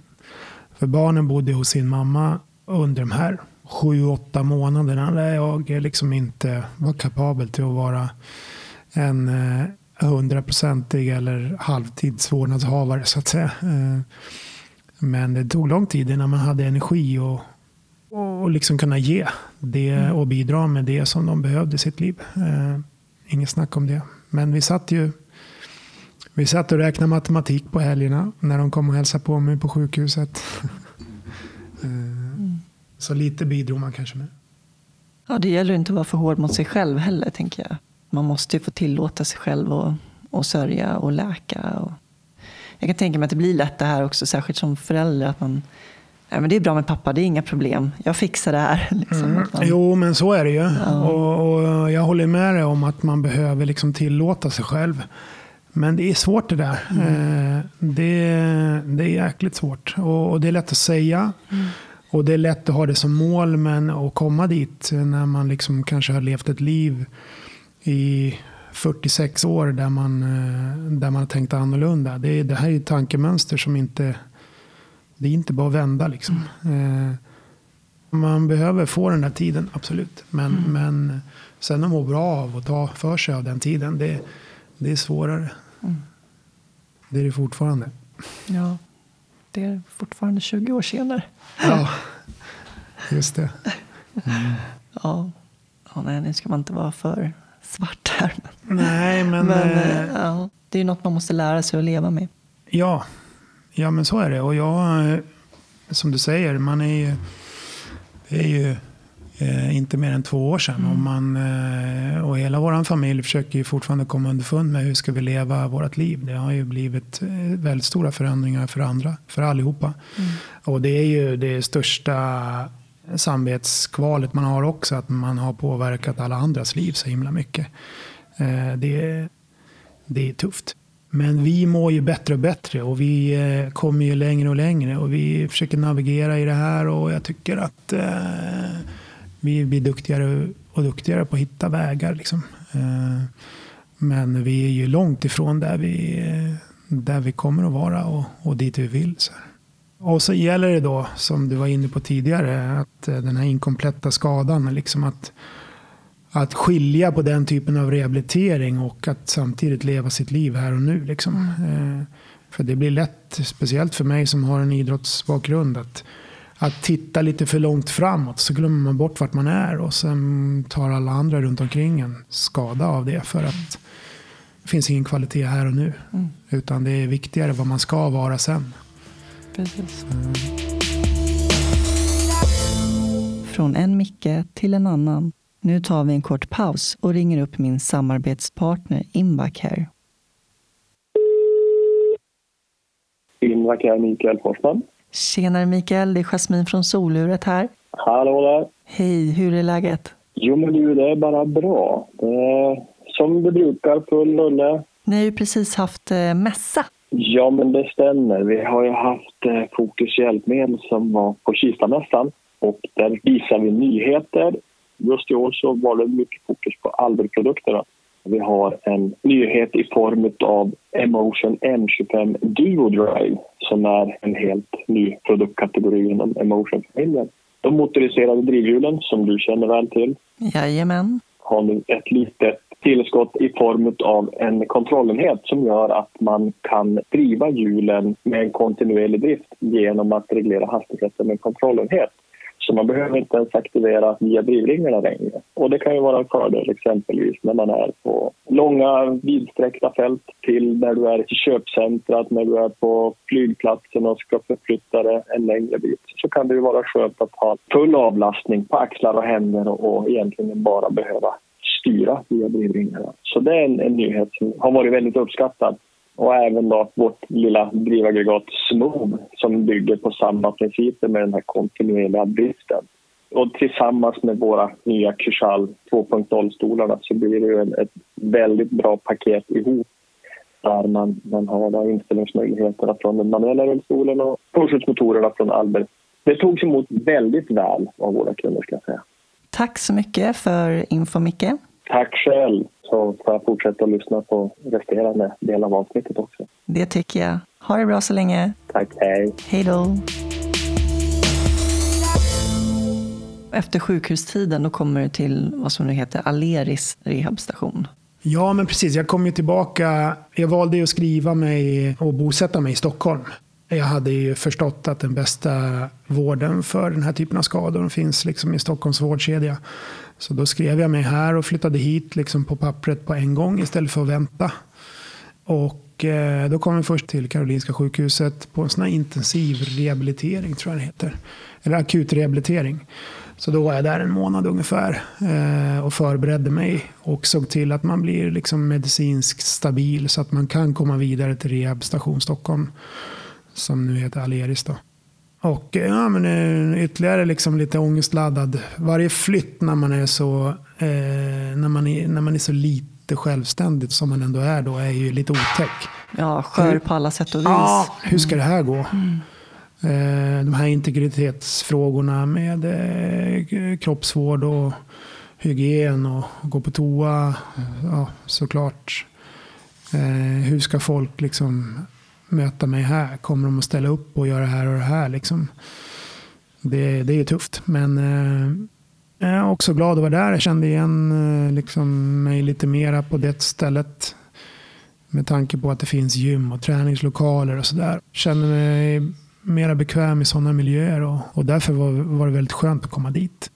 För barnen bodde hos sin mamma under de här sju, åtta månaderna där jag liksom inte var kapabel till att vara en hundraprocentig eller halvtidsvårdnadshavare så att säga. Men det tog lång tid innan man hade energi och, och liksom kunna ge det mm. och bidra med det som de behövde i sitt liv. Eh, inget snack om det. Men vi satt ju vi satt och räknade matematik på helgerna när de kom och hälsade på mig på sjukhuset. (laughs) eh, mm. Så lite bidrog man kanske med. Ja, det gäller inte att vara för hård mot sig själv heller, tänker jag. Man måste ju få tillåta sig själv att och sörja och läka. Och jag kan tänka mig att det blir lätt det här också, särskilt som förälder, att man Ja, men det är bra med pappa, det är inga problem. Jag fixar det här. (laughs) Liksom. Mm. Man... Jo, men så är det ju. Ja. Och, och, jag håller med dig om att man behöver liksom tillåta sig själv. Men det är svårt det där. Mm. Eh, det, det är jäkligt svårt. Och, och, det är lätt att säga. Mm. Och det är lätt att ha det som mål, men att komma dit när man liksom kanske har levt ett liv i 46 år där man, eh, där man har tänkt annorlunda. Det, det här är ett tankemönster som inte det är inte bara att vända liksom. Mm. man behöver få den där tiden, absolut. Men, mm. men sen att må bra av och ta för sig av den tiden, det, det är svårare. Mm. Det är det fortfarande. Ja, det är fortfarande 20 år senare. Ja, just det. Mm. Ja. ja, nej, nu ska man inte vara för svart här. Nej, men... men äh, ja, det är något man måste lära sig att leva med. Ja, Ja, men så är det. Och jag, som du säger, man är ju, det är ju eh, inte mer än två år sedan. Mm. Och, man, eh, och hela vår familj försöker ju fortfarande komma underfund med hur ska vi leva vårt liv. Det har ju blivit eh, väldigt stora förändringar för andra, för allihopa. Mm. Och det är ju det största samvetskvalet man har också, att man har påverkat alla andras liv så himla mycket. Eh, det, det är tufft. Men vi mår ju bättre och bättre och vi eh, kommer ju längre och längre och vi försöker navigera i det här och jag tycker att eh, vi blir duktigare och duktigare på att hitta vägar. Liksom. Eh, men vi är ju långt ifrån där vi, eh, där vi kommer att vara och, och dit vi vill. Så. Och så gäller det då, som du var inne på tidigare, att eh, den här inkompletta skadan, liksom att att skilja på den typen av rehabilitering och att samtidigt leva sitt liv här och nu. Liksom. Mm. För det blir lätt, speciellt för mig som har en idrottsbakgrund, att, att titta lite för långt framåt. Så glömmer man bort vart man är och sen tar alla andra runt omkring en skada av det. För att det finns ingen kvalitet här och nu. Mm. Utan det är viktigare vad man ska vara sen. Precis. Mm. Från en Micke till en annan. Nu tar vi en kort paus och ringer upp min samarbetspartner Invacare. Invacare Mikael Forsman. Tjenare Mikael, det är Jasmin från Soluret här. Hallå där. Hej, hur är läget? Jo men du, det är bara bra. Det är som det brukar, full rulle. Ni har ju precis haft eh, mässa. Ja men det stämmer. Vi har ju haft eh, Fokus hjälpmedel som var på Kistamässan och där visar vi nyheter Just i år så var det mycket fokus på Alder-produkterna. Vi har en nyhet i form av Emotion M25 Duo Drive som är en helt ny produktkategori inom Emotion-familjen. De motoriserade drivhjulen som du känner väl till. Jajamän. Har nu ett litet tillskott i form av en kontrollenhet som gör att man kan driva hjulen med en kontinuerlig drift genom att reglera hastigheten med en kontrollenhet. Så man behöver inte ens aktivera via drivringarna längre. Och det kan ju vara en fördel exempelvis när man är på långa vidsträckta fält till när du är i köpcentrat, när du är på flygplatsen och ska förflytta dig en längre bit. Så kan det ju vara skönt att ha full avlastning på axlar och händer och egentligen bara behöva styra via drivringarna. Så det är en, en nyhet som har varit väldigt uppskattad och även då vårt lilla drivaggregat Smooth som bygger på samma principer med den här kontinuerliga driften. Och tillsammans med våra nya Kushal 2.0-stolarna så blir det ett väldigt bra paket ihop där man, man har då inställningsmöjligheterna från den manuella rullstolen och påskjutsmotorerna från Albert. Det togs emot väldigt väl av våra kunder ska jag säga. Tack så mycket för info Micke. Tack själv, så får jag fortsätta att lyssna på resterande del av avsnittet också. Det tycker jag. Ha det bra så länge. Tack, hej. Hej då. Efter sjukhustiden då kommer du till vad som nu heter Aleris rehabstation. Ja, men precis. Jag kom ju tillbaka. Jag valde ju att skriva mig och bosätta mig i Stockholm. Jag hade ju förstått att den bästa vården för den här typen av skador finns liksom i Stockholms vårdkedja. Så då skrev jag mig här och flyttade hit liksom på pappret på en gång istället för att vänta. Och eh, då kom jag först till Karolinska sjukhuset på en sån här intensiv rehabilitering tror jag det heter. Eller akut rehabilitering. Så då var jag där en månad ungefär eh, och förberedde mig och såg till att man blir liksom medicinskt stabil så att man kan komma vidare till Rehabstation Stockholm som nu heter Aleris. Då. Och eh, ja, men eh, ytterligare liksom lite ångestladdad. Varje flytt när man är så, eh, när man är, när man är så lite självständigt som man ändå är då är ju lite otäck. Ja, skör på alla sätt och vis. Ja, hur ska det här gå? Mm. Eh, de här integritetsfrågorna med eh, kroppsvård och hygien och gå på toa. Ja, såklart. Eh, hur ska folk liksom möta mig här? Kommer de att ställa upp och göra det här och det här? Liksom? Det, det är tufft. Men eh, jag är också glad att vara där. Jag kände igen eh, liksom, mig lite mera på det stället. Med tanke på att det finns gym och träningslokaler och sådär. Känner mig mera bekväm i sådana miljöer och, och därför var, var det väldigt skönt att komma dit.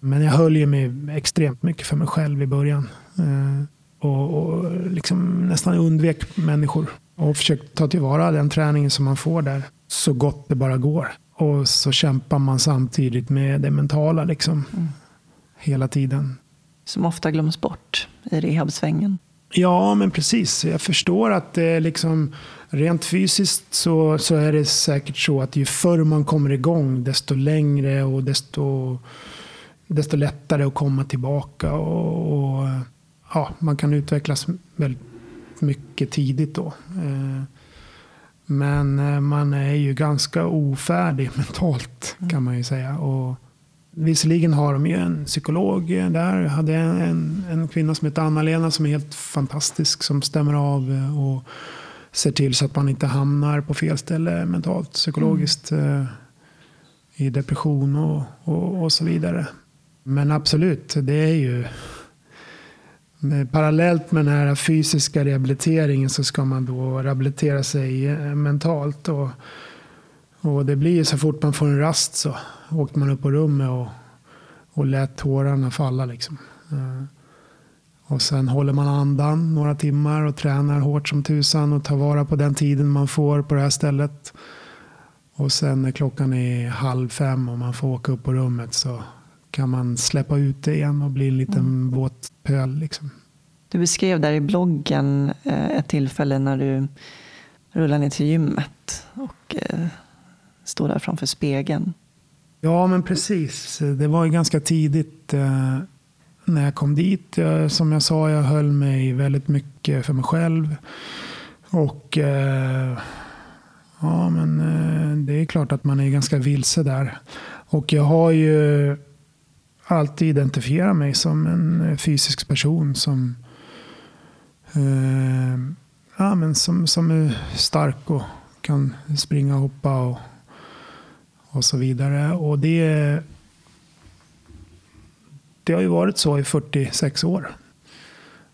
Men jag höll ju mig extremt mycket för mig själv i början. Eh, och, och liksom nästan undvek människor. Och försökte ta tillvara den träningen som man får där så gott det bara går. Och så kämpar man samtidigt med det mentala liksom. Mm. Hela tiden. Som ofta glöms bort i rehabsvängen. Ja, men precis. Jag förstår att det liksom Rent fysiskt så, så är det säkert så att ju förr man kommer igång desto längre och desto, desto lättare att komma tillbaka. Och, och ja, man kan utvecklas väldigt mycket tidigt då. Eh, men eh, man är ju ganska ofärdig (laughs) mentalt kan man ju säga. Och visserligen har de ju en psykolog där. Jag hade en, en kvinna som heter Anna-Lena som är helt fantastisk som stämmer av. och ser till så att man inte hamnar på fel ställe mentalt, psykologiskt. Mm. I depression och, och, och, så vidare. Men absolut, det är ju parallellt med den här fysiska rehabiliteringen så ska man då rehabilitera sig eh, mentalt. Och, och det blir så fort man får en rast så åkte man upp på rummet och, och lät tårarna falla. Liksom. Eh, och sen håller man andan några timmar och tränar hårt som tusan och tar vara på den tiden man får på det här stället. Och sen när klockan är halv fem och man får åka upp på rummet så kan man släppa ut det igen och bli en liten mm. våt pöl. Liksom. Du beskrev där i bloggen eh, ett tillfälle när du rullade ner till gymmet och eh, stod där framför spegeln. Ja, men precis. Det var ju ganska tidigt eh, när jag kom dit. Som jag sa, jag höll mig väldigt mycket för mig själv. Och ja, men det är klart att man är ganska vilse där. Och jag har ju alltid identifierat mig som en fysisk person som, eh, ja, men som, som är stark och kan springa och hoppa och, och så vidare. Och det det har ju varit så i 46 år.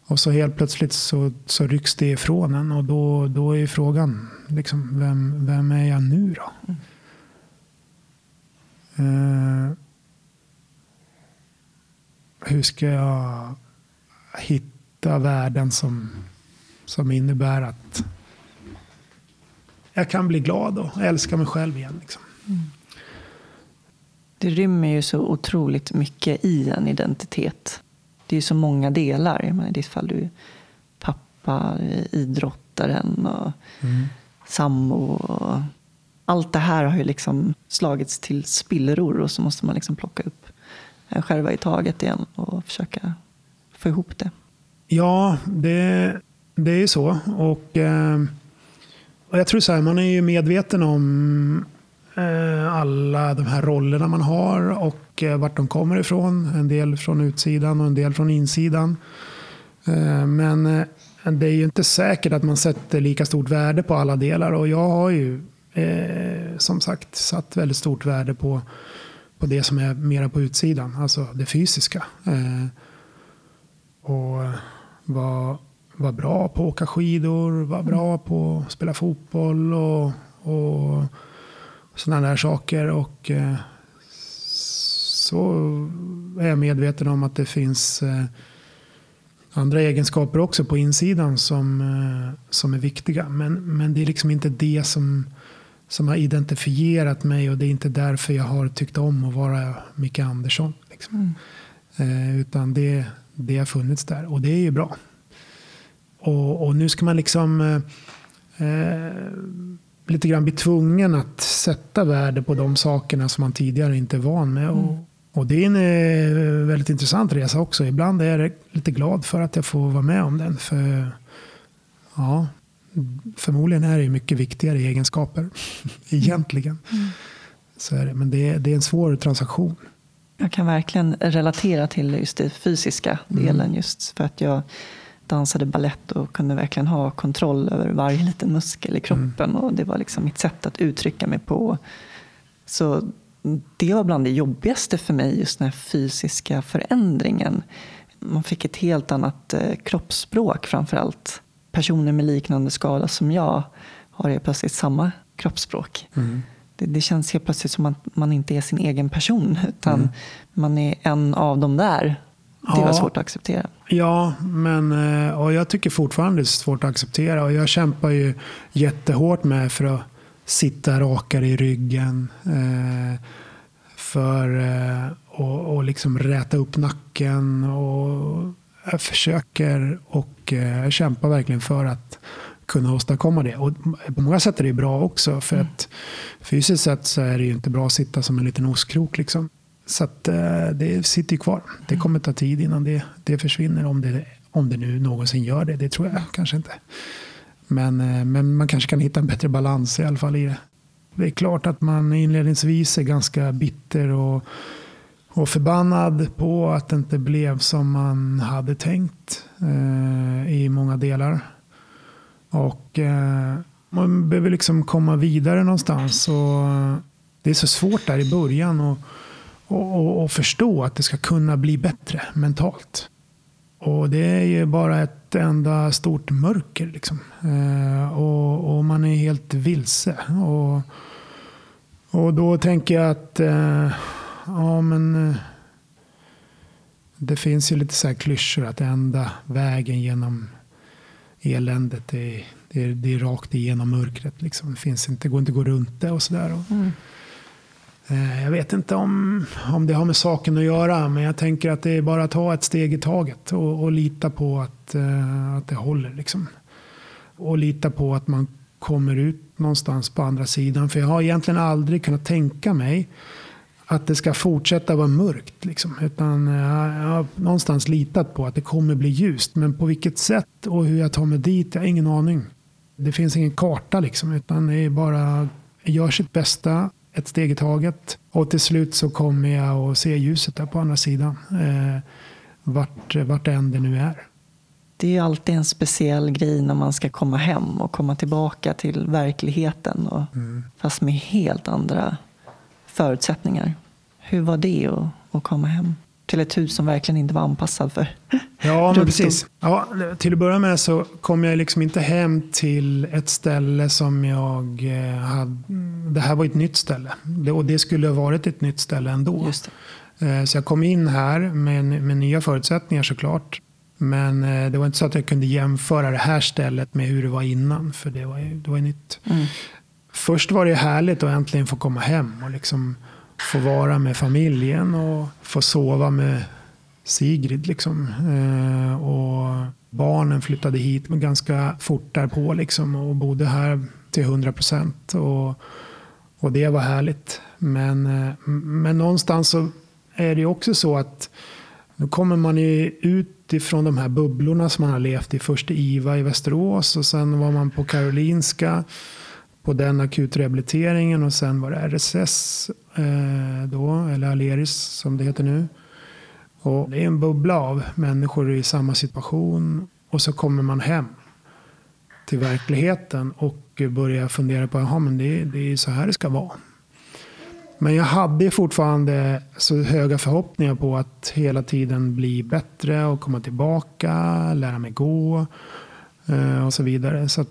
Och så helt plötsligt så, så rycks det ifrån en och då, då är frågan, liksom, vem, vem är jag nu då? Mm. Uh, hur ska jag hitta värden som, som innebär att jag kan bli glad och älska mig själv igen. Liksom. Mm det rymmer ju så otroligt mycket i en identitet. Det är ju så många delar. I ditt fall du pappa, idrottaren och mm. sambo. Och allt det här har ju liksom slagits till spillror och så måste man liksom plocka upp Eh, en skärva i taget igen och försöka få ihop det. Ja, det, det är ju så. Och, eh, och jag tror så här, man är ju medveten om eh, alla de här rollerna man har och eh, vart de kommer ifrån. En del från utsidan och en del från insidan. Eh, men eh, det är ju inte säkert att man sätter lika stort värde på alla delar. Och jag har ju eh, som sagt satt väldigt stort värde på, på det som är mera på utsidan. Alltså det fysiska. Eh, och var, var bra på att åka skidor, var bra på att spela fotboll och, och sådana där saker. Och eh, så är jag medveten om att det finns eh, andra egenskaper också på insidan som, eh, som är viktiga. Men, men det är liksom inte det som, som har identifierat mig och det är inte därför jag har tyckt om att vara Micke Andersson. Liksom. Mm. utan det, det har funnits där och det är ju bra. Och, och nu ska man liksom eh, lite grann bli tvungen att sätta värde på de sakerna som man tidigare inte är van med. Mm. Och, och det är en eh, väldigt intressant resa också. Ibland är jag lite glad för att jag får vara med om den. För ja, Förmodligen är det mycket viktigare egenskaper (laughs) egentligen. Mm. Så är det. Men det är, det är en svår transaktion. Jag kan verkligen relatera till just den fysiska mm. delen. Mm. Just för att jag dansade ballett och kunde verkligen ha kontroll över varje liten muskel i kroppen. Mm. Och Det var liksom mitt sätt att uttrycka mig på. Så det var bland det jobbigaste för mig, just den här fysiska förändringen. Man fick ett helt annat eh, kroppsspråk framför allt. Personer med liknande skada som jag har ju plötsligt samma kroppsspråk. Mm. Det, det, känns helt plötsligt som att man inte är sin egen person utan mm. man är en av dem där. Det var svårt att acceptera. Ja, men eh, och jag tycker fortfarande det är svårt att acceptera. Och jag kämpar ju jättehårt med för att sitta rakare i ryggen. Eh, för att eh, och liksom räta upp nacken. Och jag försöker och jag kämpar verkligen för att kunna åstadkomma det. Och på många sätt är det bra också. För mm. att fysiskt sett så är det ju inte bra att sitta som en liten ostkrok. Liksom. Så att, eh, det sitter ju kvar. Det kommer ta tid innan det, det försvinner. Om det, om det nu någonsin gör det. Det tror jag kanske inte. Men, eh, men man kanske kan hitta en bättre balans i alla fall i det. Det är klart att man inledningsvis är ganska bitter och, och förbannad på att det inte blev som man hade tänkt eh, i många delar. Och eh, man behöver liksom komma vidare någonstans. Och eh, det är så svårt där i början. att och, och, och, förstå att det ska kunna bli bättre mentalt. Och det är ju bara ett enda stort mörker. Liksom. Eh, och, och, man är helt vilse. Och, och då tänker jag att eh, ja, men, eh, det finns ju lite så här klyschor att enda vägen genom eländet är, det är, det är rakt igenom mörkret. Liksom. Det finns inte, går inte att gå runt det och sådär. Mm. Eh, jag vet inte om, om det har med saken att göra, men jag tänker att det är bara att ta ett steg i taget och, och lita på att, uh, att det håller. Liksom. Och lita på att man kommer ut någonstans på andra sidan. För jag har egentligen aldrig kunnat tänka mig att det ska fortsätta vara mörkt. Liksom. Utan uh, jag har någonstans litat på att det kommer bli ljust. Men på vilket sätt och hur jag tar mig dit, jag har ingen aning. Det finns ingen karta liksom, utan det är bara gör sitt bästa ett steg i taget. Och till slut så kommer jag att se ljuset där på andra sidan. Eh, vart, vart än det nu är. Det är ju alltid en speciell grej när man ska komma hem och komma tillbaka till verkligheten. Och, mm. Fast med helt andra förutsättningar. Hur var det att, att komma hem? till ett hus som verkligen inte var anpassad för (laughs) Ja, men precis. Ja, till att börja med så kom jag liksom inte hem till ett ställe som jag eh, hade. Det här var ett nytt ställe och det skulle ha varit ett nytt ställe ändå. Eh, så jag kom in här med, med nya förutsättningar såklart. Men eh, det var inte så att jag kunde jämföra det här stället med hur det var innan. För det var ju, det var ju nytt. Mm. Först var det härligt att äntligen få komma hem och liksom få vara med familjen och få sova med Sigrid. Liksom. Eh, och barnen flyttade hit ganska fort därpå liksom, och bodde här till 100 procent. Och, och det var härligt. Men, eh, men någonstans så är det också så att Nu kommer man ju ut ifrån de här bubblorna som man har levt i. Först i IVA i Västerås och sen var man på Karolinska på den akutrehabiliteringen och sen var det RSS eh, då, eller Aleris som det heter nu. Och det är en bubbla av människor i samma situation och så kommer man hem till verkligheten och börjar fundera på att det, det är så här det ska vara. Men jag hade fortfarande så höga förhoppningar på att hela tiden bli bättre och komma tillbaka, lära mig gå eh, och så vidare. Så,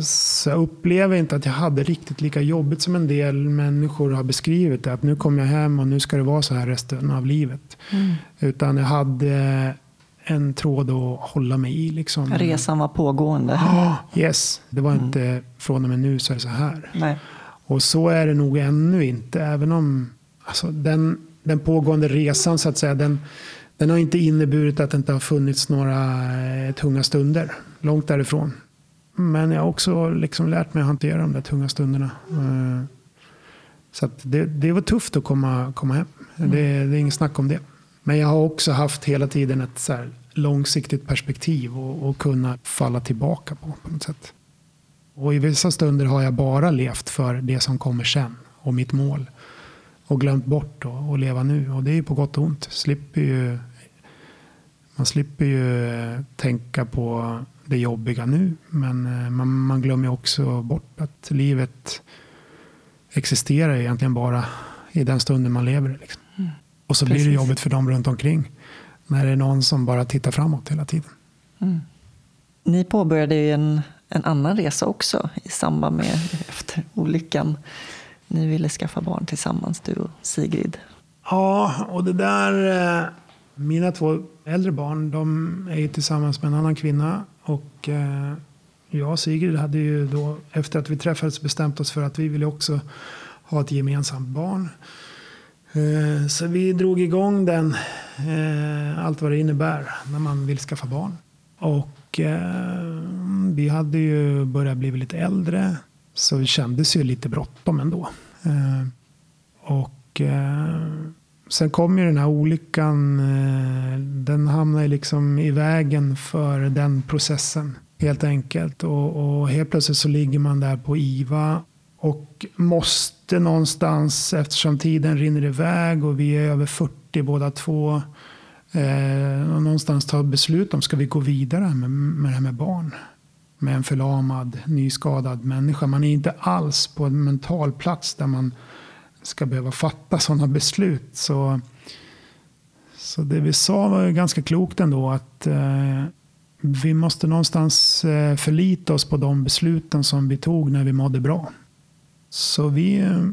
så jag upplever inte att jag hade riktigt lika jobbigt som en del människor har beskrivit det. Att nu kommer jag hem och nu ska det vara så här resten av livet. Mm. Utan jag hade en tråd att hålla mig i. Liksom. Resan var pågående. Oh, yes, det var mm. inte från och med nu så är det så här. Nej. Och så är det nog ännu inte. Även om alltså, den, den pågående resan så att säga. Den, den har inte inneburit att det inte har funnits några eh, tunga stunder. Långt därifrån. Men jag har också liksom lärt mig att hantera de där tunga stunderna. Eh, så det, det var tufft att komma, komma hem. Mm. Det, det är inget snack om det. Men jag har också haft hela tiden ett så långsiktigt perspektiv och, och kunna falla tillbaka på på något sätt. Och i vissa stunder har jag bara levt för det som kommer sen och mitt mål. Och glömt bort att leva nu. Och det är ju på gott och ont. Slipper ju, man slipper ju tänka på det jobbiga nu. Men eh, man, man glömmer också bort att livet existerar egentligen bara i den stunden man lever. Liksom. Mm. Och så Precis. blir det jobbigt för dem runt omkring. När det är någon som bara tittar framåt hela tiden. Mm. Ni påbörjade ju en en annan resa också i samband med efter olyckan. Ni ville skaffa barn tillsammans, du och Sigrid. Ja, och det där... Eh, mina två äldre barn, de är ju tillsammans med en annan kvinna. Och eh, jag och Sigrid hade ju då, efter att vi träffades, bestämt oss för att vi ville också ha ett gemensamt barn. Eh, så vi drog igång den, eh, allt vad det innebär när man vill skaffa barn. Och eh, vi hade ju börjat bli lite äldre. Så det kändes ju lite bråttom ändå. Eh, och eh, sen kom ju den här olyckan. Eh, den hamnade liksom i vägen för den processen. Helt enkelt. Och, och helt plötsligt så ligger man där på IVA. Och måste någonstans, eftersom tiden rinner iväg och vi är över 40 båda två eh, någonstans ta beslut om ska vi gå vidare med, med det här med barn. Med en förlamad, nyskadad människa. Man är inte alls på en mental plats där man ska behöva fatta sådana beslut. Så, så det vi sa var ganska klokt ändå. Att eh, vi måste någonstans eh, förlita oss på de besluten som vi tog när vi mådde bra. Så vi, eh,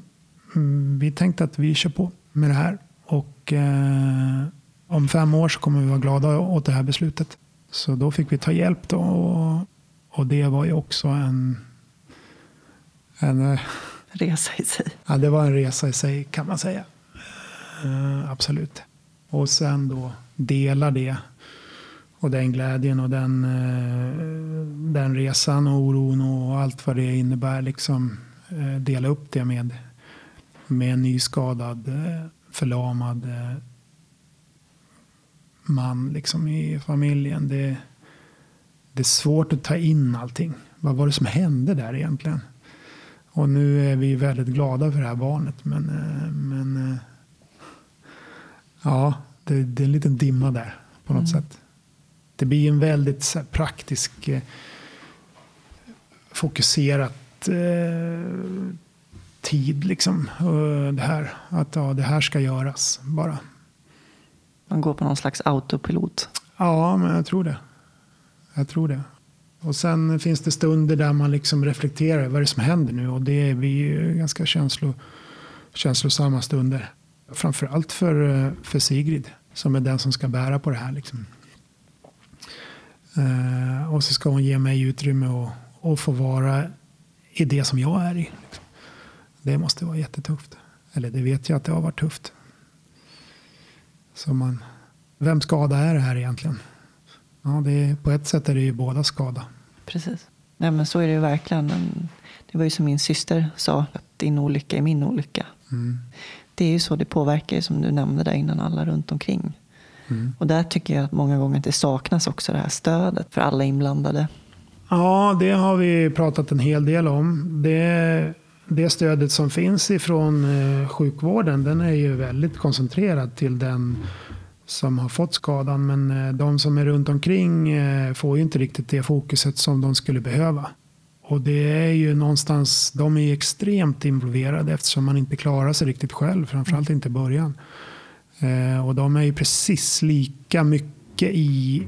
vi tänkte att vi kör på med det här. Och eh, om fem år så kommer vi vara glada åt det här beslutet. Så då fick vi ta hjälp då. Och, och det var ju också en, en eh, resa i sig. Ja, det var en resa i sig kan man säga. Uh, absolut. Och sen då dela det. Och den glädjen och den, uh, den resan och oron och allt vad det innebär. Liksom, uh, dela upp det med, med en nyskadad, förlamad man liksom i familjen. Det, det är svårt att ta in allting. Vad var det som hände där egentligen? Och nu är vi väldigt glada för det här barnet. Men, eh, men eh, ja, det, det är en liten dimma där på något mm. sätt. Det blir en väldigt praktisk, eh, fokuserat tid. Liksom. Det här, att ja, det här ska göras bara. Man går på någon slags autopilot. Ja, men jag tror det. Jag tror det. Och sen finns det stunder där man liksom reflekterar. Vad är det som händer nu? Och det är vi ganska känslo, känslosamma stunder. Framförallt för, eh, för Sigrid. Som är den som ska bära på det här. Liksom. Uh, och så ska hon ge mig utrymme och, och få vara i det som jag är i. Liksom. Det måste vara jättetufft. Eller det vet jag att det har varit tufft. Så man, vem skada är det här egentligen? Ja, det är, på ett sätt är det ju båda skada. Precis. Nej, men så är det ju verkligen. Det var ju som min syster sa, att din olycka är min olycka. Mm. Det är ju så det påverkar, som du nämnde där innan, alla runt omkring. Mm. Och där tycker jag att många gånger att det saknas också det här stödet för alla inblandade. Ja, det har vi pratat en hel del om. Det, det stödet som finns ifrån eh, sjukvården den är ju väldigt koncentrerad till den som har fått skadan. Men eh, de som är runt omkring eh, får ju inte riktigt det fokuset som de skulle behöva. Och det är ju någonstans, de är ju extremt involverade eftersom man inte klarar sig riktigt själv, framförallt inte i början. Eh, och de är ju precis lika mycket i,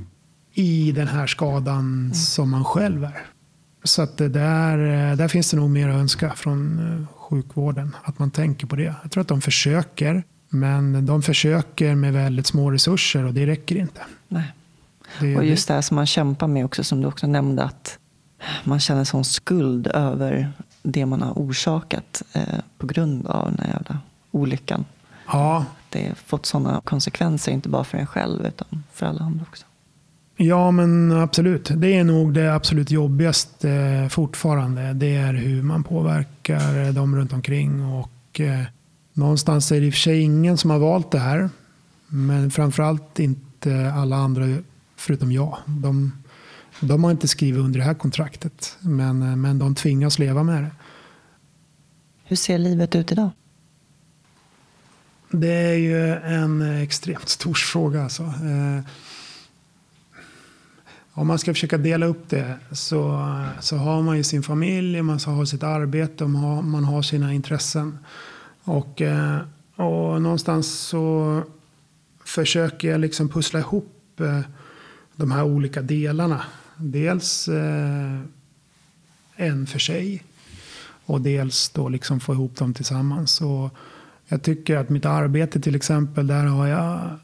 i den här skadan som man själv är. Så att det där, där finns det nog mer att önska från sjukvården. Att man tänker på det. Jag tror att de försöker. Men de försöker med väldigt små resurser och det räcker inte. Nej. Det, och just det här som man kämpar med också, som du också nämnde, att man känner sån skuld över det man har orsakat eh, på grund av den här jävla olyckan. Ja. Det har fått sådana konsekvenser, inte bara för en själv utan för alla andra också. Ja, men absolut. Det är nog det absolut jobbigaste eh, fortfarande. Det är hur man påverkar dem runt omkring och eh, Någonstans är det i och för sig ingen som har valt det här. Men framförallt inte alla andra förutom jag. De, de har inte skrivit under det här kontraktet. Men, men de tvingas leva med det. Hur ser livet ut idag? Det är ju en extremt stor fråga. Alltså. Eh, om man ska försöka dela upp det så, så har man ju sin familj, man har sitt arbete, man har, man har sina intressen. Och, eh, och någonstans så försöker jag liksom pussla ihop eh, de här olika delarna. Dels eh, en för sig och dels då liksom få ihop dem tillsammans. Och jag tycker att mitt arbete till exempel, där har jag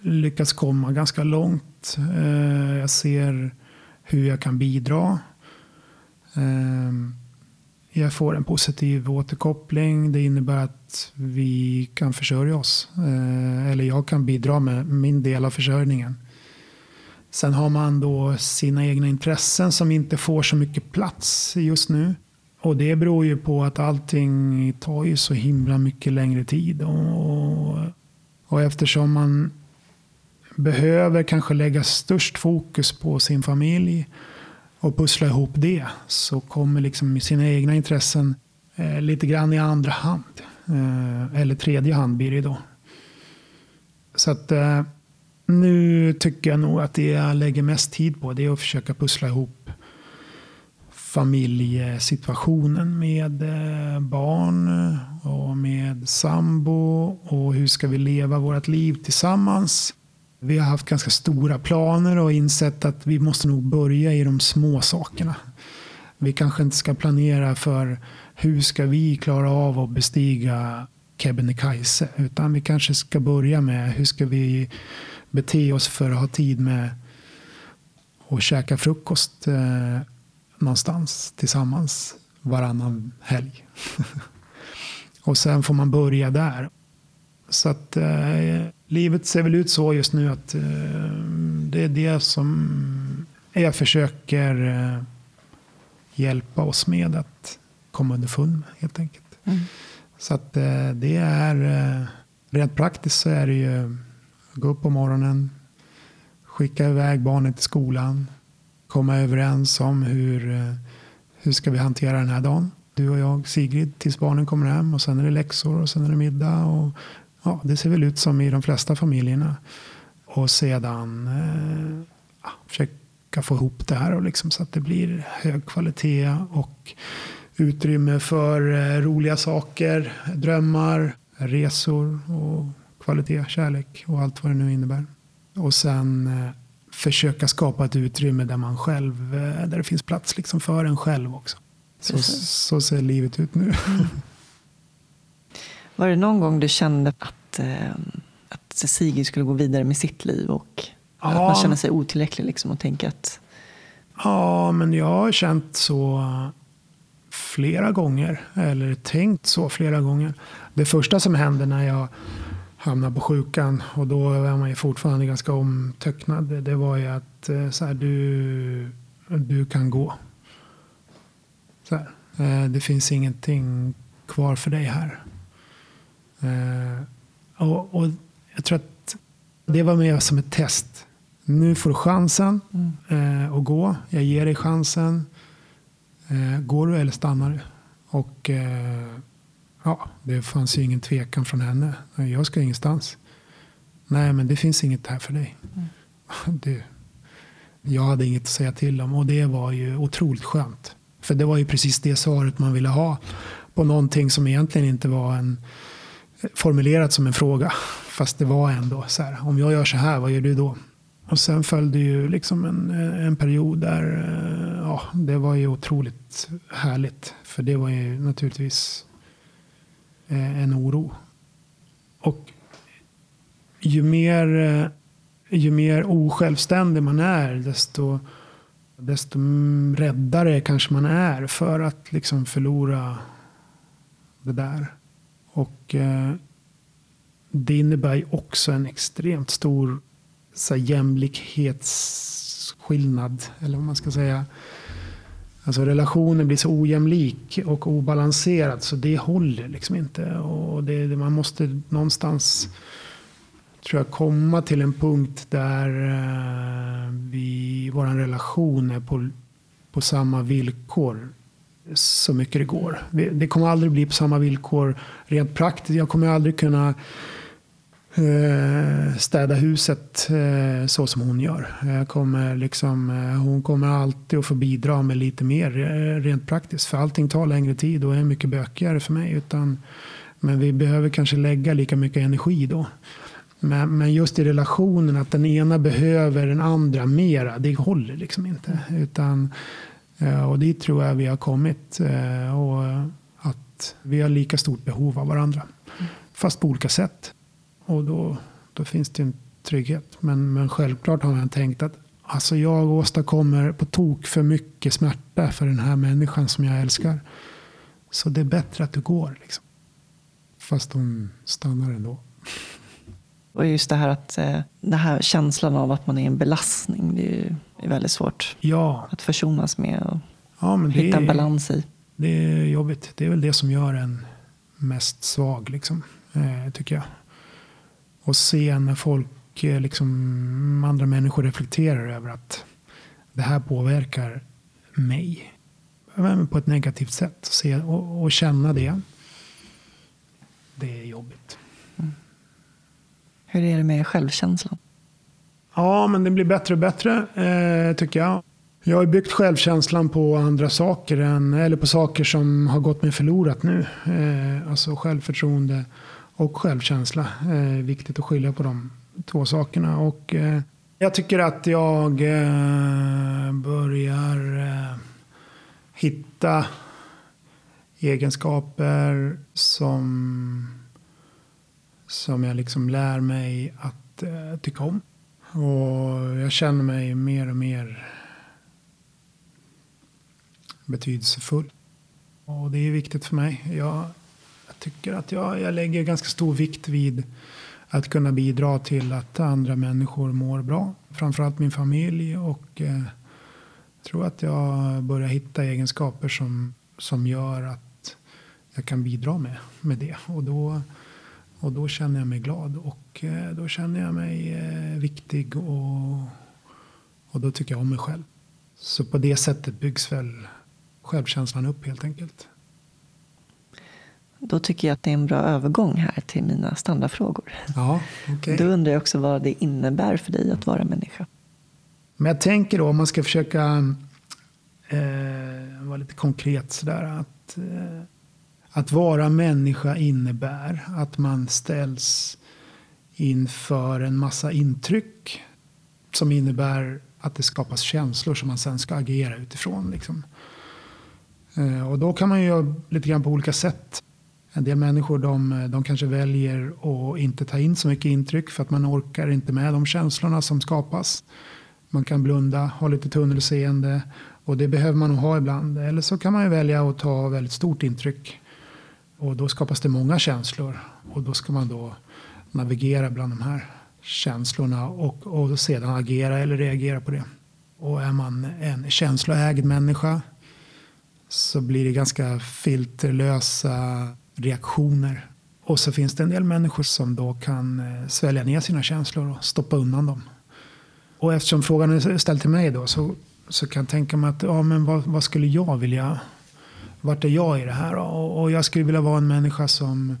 lyckats komma ganska långt. Jag ser hur jag kan bidra. Ehm, jag får en positiv återkoppling. Det innebär att vi kan försörja oss. Eh, eller jag kan bidra med min del av försörjningen. Sen har man då sina egna intressen som inte får så mycket plats just nu. Och det beror ju på att allting tar ju så himla mycket längre tid. Och, och eftersom man behöver kanske lägga störst fokus på sin familj och pussla ihop det så kommer liksom sina egna intressen eh, lite grann i andra hand. Eh, eller tredje hand blir det då. Så att eh, nu tycker jag nog att det jag lägger mest tid på det är att försöka pussla ihop familjesituationen med eh, barn eh, och med sambo och hur ska vi leva vårt liv tillsammans. Vi har haft ganska stora planer och insett att vi måste nog börja i de små sakerna. Vi kanske inte ska planera för hur ska vi klara av att bestiga Kebnekaise. Utan vi kanske ska börja med hur ska vi bete oss för att ha tid med att käka frukost eh, någonstans tillsammans varannan helg. (laughs) och sen får man börja där. Så att eh, livet ser väl ut så just nu att eh, det är det som jag försöker eh, hjälpa oss med att komma underfund med helt enkelt. Mm. Så att eh, det är eh, rent praktiskt så är det ju gå upp på morgonen, skicka iväg barnet till skolan, komma överens om hur, eh, hur ska vi hantera den här dagen. Du och jag, Sigrid, tills barnen kommer hem och sen är det läxor och sen är det middag och Ja, det ser väl ut som i de flesta familjerna. Och sedan eh, försöka få ihop det här och liksom så att det blir hög kvalitet och utrymme för eh, roliga saker, drömmar, resor och kvalitet, kärlek och allt vad det nu innebär. Och sen eh, försöka skapa ett utrymme där man själv, eh, där det finns plats liksom för en själv också. Så, så ser livet ut nu. Mm. Var det någon gång du kände att, eh, att Sigrid skulle gå vidare med sitt liv och ja. att man känner sig otillräcklig liksom och tänker att... Ja, men jag har känt så flera gånger. Eller tänkt så flera gånger. Det första som hände när jag hamnade på sjukan och då var man ju fortfarande ganska omtöcknad. Det var ju att eh, så här, du, du kan gå. Så här, eh, det finns ingenting kvar för dig här. Eh, och, och, jag tror att Det var mer som ett test. Nu får du chansen mm. eh, att gå. Jag ger dig chansen. Eh, går du eller stannar du? Och ja, det fanns ju ingen tvekan från henne. Jag ska ingenstans. Nej, men det finns inget här för dig. Mm. (laughs) Det, jag hade inget att säga till om och det var ju otroligt skönt. För det var ju precis det svaret man ville ha på någonting som egentligen inte var en, formulerat som en fråga. Fast det var ändå så här, om jag gör så här, vad gör du då? Och sen följde ju liksom en, en period där eh, ja, det var ju otroligt härligt. För det var ju naturligtvis eh, en oro. Och ju mer, eh, ju mer osjälvständig man är, desto, desto räddare kanske man är för att liksom förlora det där. Och eh, det innebär ju också en extremt stor så här, jämlikhetsskillnad. Eller vad man ska säga. Alltså relationen blir så ojämlik och obalanserad så det håller liksom inte. Och det, man måste någonstans tror jag komma till en punkt där eh, vi, vår relation är på, på samma villkor så mycket det går. Det kommer aldrig bli på samma villkor rent praktiskt. Jag kommer aldrig kunna eh, städa huset eh, så som hon gör. Jag kommer liksom, eh, hon kommer alltid att få bidra med lite mer rent praktiskt. För allting tar längre tid och är mycket bökigare för mig. Utan, men vi behöver kanske lägga lika mycket energi då. Men, men just i relationen att den ena behöver den andra mera, det håller liksom inte. Utan, eh, Eh, och dit tror jag vi har kommit. Eh, och att vi har lika stort behov av varandra. Fast på olika sätt. Och då, då finns det en trygghet. Men, men självklart har man tänkt att alltså jag åstadkommer på tok för mycket smärta för den här människan som jag älskar. Så det är bättre att du går. Liksom. Fast hon stannar ändå. Och just det här att eh, den här känslan av att man är en belastning. Det är, är väldigt svårt ja. att försonas med och ja, hitta en balans i. Det är jobbigt. Det är väl det som gör en mest svag, liksom, eh, tycker jag. Och se när folk, eh, liksom, andra människor reflekterar över att det här påverkar mig. På ett negativt sätt. Se, och, och känna det. Det är jobbigt. Hur är det med självkänslan? Ja, men det blir bättre och bättre eh, tycker jag. Jag har byggt självkänslan på andra saker, än, eller på saker som har gått mig förlorat nu. Eh, alltså självförtroende och självkänsla. Eh, viktigt att skilja på de två sakerna. Och, eh, jag tycker att jag eh, börjar eh, hitta egenskaper som som jag liksom lär mig att eh, tycka om. Och jag känner mig mer och mer betydelsefull. Och det är viktigt för mig. Jag, jag tycker att jag, jag lägger ganska stor vikt vid att kunna bidra till att andra människor mår bra. Framförallt min familj. Och eh, tror att jag börjar hitta egenskaper som, som gör att jag kan bidra med, med det. Och då och då känner jag mig glad och eh, då känner jag mig eh, viktig och, och då tycker jag om mig själv. Så på det sättet byggs väl självkänslan upp helt enkelt. Då tycker jag att det är en bra övergång här till mina standardfrågor. Ja, okay. Då undrar jag också vad det innebär för dig att vara människa. Men jag tänker då om man ska försöka eh, vara lite konkret sådär. Att, eh, att vara människa innebär att man ställs inför en massa intryck som innebär att det skapas känslor som man sen ska agera utifrån. Liksom. Eh, och då kan man ju göra lite grann på olika sätt. En del människor de, de kanske väljer att inte ta in så mycket intryck för att man orkar inte med de känslorna som skapas. Man kan blunda, ha lite tunnelseende och det behöver man nog ha ibland. Eller så kan man ju välja att ta väldigt stort intryck och då skapas det många känslor. Och då ska man då navigera bland de här känslorna och, och sedan agera eller reagera på det. Och är man en känsloägd människa så blir det ganska filterlösa reaktioner. Och så finns det en del människor som då kan eh, svälja ner sina känslor och stoppa undan dem. Och eftersom frågan är ställd till mig då så, så kan jag tänka mig att ja, men vad, vad skulle jag vilja vart är jag i det här? Och, och jag skulle vilja vara en människa som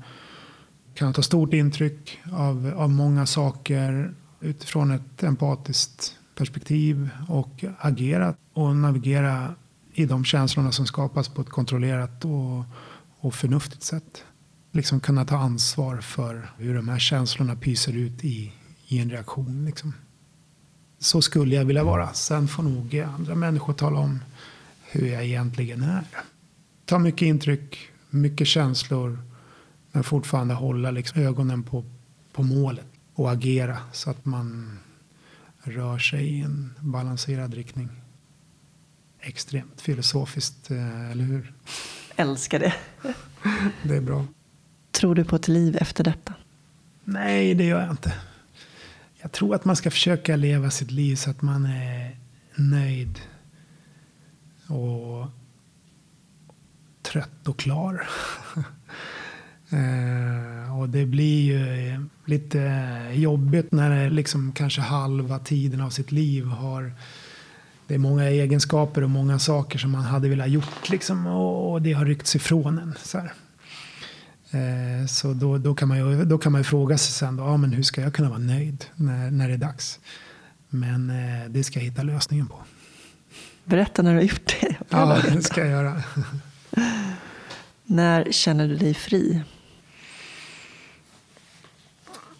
kan ta stort intryck av, av många saker utifrån ett empatiskt perspektiv och agera och navigera i de känslorna som skapas på ett kontrollerat och, och förnuftigt sätt. Liksom kunna ta ansvar för hur de här känslorna pyser ut i, i en reaktion. Liksom. Så skulle jag vilja vara. Sen får nog andra människor tala om hur jag egentligen är ta mycket intryck, mycket känslor. Men fortfarande hålla liksom ögonen på, på målet och agera så att man rör sig i en balanserad riktning. Extremt filosofiskt, eh, eller hur? Älskar det. (laughs) det är bra. Tror du på ett liv efter detta? Nej, det gör jag inte. Jag tror att man ska försöka leva sitt liv så att man är nöjd och trött och klar. (laughs) eh, och det blir ju lite jobbigt när det liksom kanske halva tiden av sitt liv har det är många egenskaper och många saker som man hade velat gjort liksom, och, och det har ryckts ifrån en. Så, eh, så då, då, kan man ju, då kan man ju fråga sig sen då, ja, men hur ska jag kunna vara nöjd när, när det är dags? Men eh, det ska jag hitta lösningen på. Berätta när du har gjort det. Ja, det ska jag göra. (laughs) När känner du dig fri?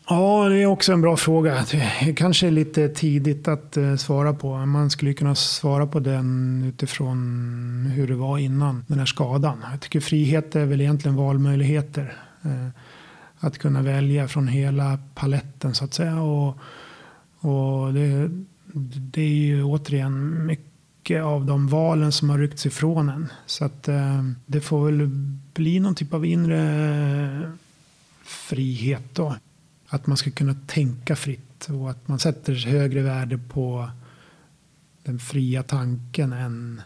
Ja, det är också en bra fråga. Det kanske är lite tidigt att eh, svara på. Man skulle kunna svara på den utifrån hur det var innan den här skadan. Jag tycker frihet är väl egentligen valmöjligheter. Eh, att kunna välja från hela paletten så att säga. Och, och det, det är ju återigen mycket mycket av de valen som har ryckts ifrån en. Så att eh, det får väl bli någon typ av inre frihet då. Att man ska kunna tänka fritt och att man sätter högre värde på den fria tanken än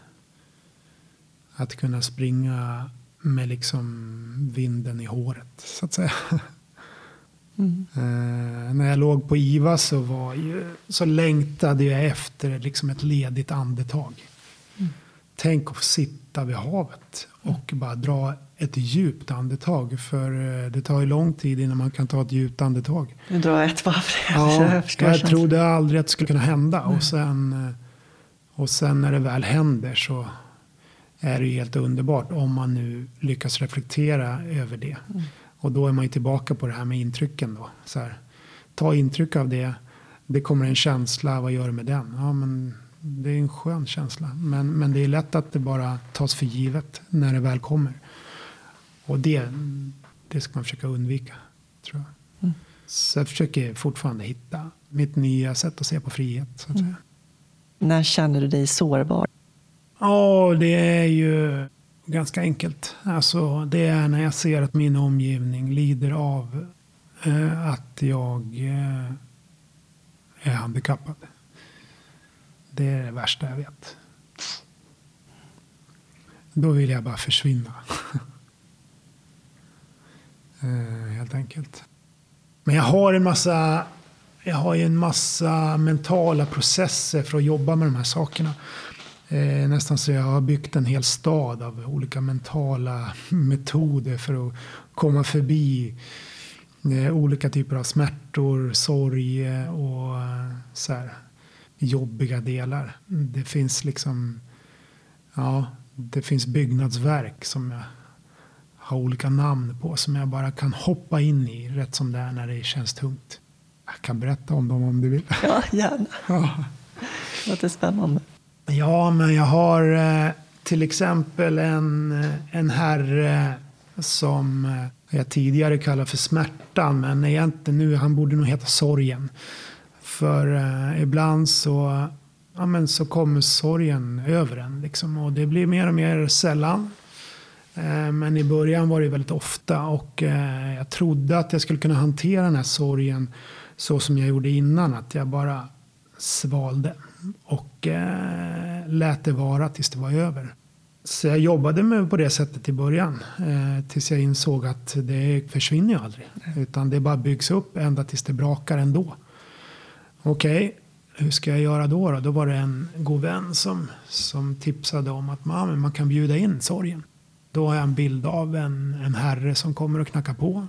att kunna springa med liksom vinden i håret så att säga. (laughs) Mm. När jag låg på IVA så, var ju, så längtade jag efter liksom ett ledigt andetag. Mm. Tänk att sitta vid havet och mm. bara dra ett djupt andetag. För uh, det tar ju lång tid innan man kan ta ett djupt andetag. Du drar ett varv. Ja, jag, jag trodde aldrig att det skulle kunna hända. Och, sen, uh, och sen när det väl händer så är det helt underbart om man nu lyckas reflektera över det. Mm. Och då är man ju tillbaka på det här med intrycken då. Så här, ta intryck av det. Det kommer en känsla, vad gör du med den? Ja, men det är en skön känsla. Men, men det är lätt att det bara tas för givet när det väl kommer. Och det, det ska man försöka undvika, tror jag. Mm. Så jag försöker fortfarande hitta mitt nya sätt att se på frihet. Så att mm. När känner du dig sårbar? Ja, det är ju ganska enkelt. Alltså, det är när jag ser att min omgivning lider av eh, att jag eh, är handikappad. Det är det värsta jag vet. Då vill jag bara försvinna. (laughs) eh, helt enkelt. Men jag har en massa jag har en massa mentala processer för att jobba med de här sakerna. Eh, nästan så jag har byggt en hel stad av olika mentala metoder för att komma förbi eh, olika typer av smärtor, sorg och eh, så här, jobbiga delar. Det finns liksom, ja, det finns byggnadsverk som jag har olika namn på som jag bara kan hoppa in i rätt som det är när det känns tungt. Jag kan berätta om dem om du vill. Ja, gärna. Ja. Det låter spännande. Ja, men jag har eh, till exempel en, eh, en herre som eh, jag tidigare kallade för smärtan. Men egentligen nu, han borde nog heta sorgen. För ibland så, ja, men så kommer sorgen över en. Liksom, och det blir mer och mer sällan. Men i början var det väldigt ofta. Och jag trodde att jag skulle kunna hantera den här sorgen så som jag gjorde innan. Att jag bara svalde och eh, lät det vara tills det var över. Så jag jobbade med på det sättet i början. Eh, tills jag insåg att det försvinner ju aldrig. Utan det bara byggs upp ända tills det brakar ändå. Okej, okay, hur ska jag göra då, då? Då var det en god vän som, som tipsade om att man, man kan bjuda in sorgen. Då har jag en bild av en, en herre som kommer och knackar på.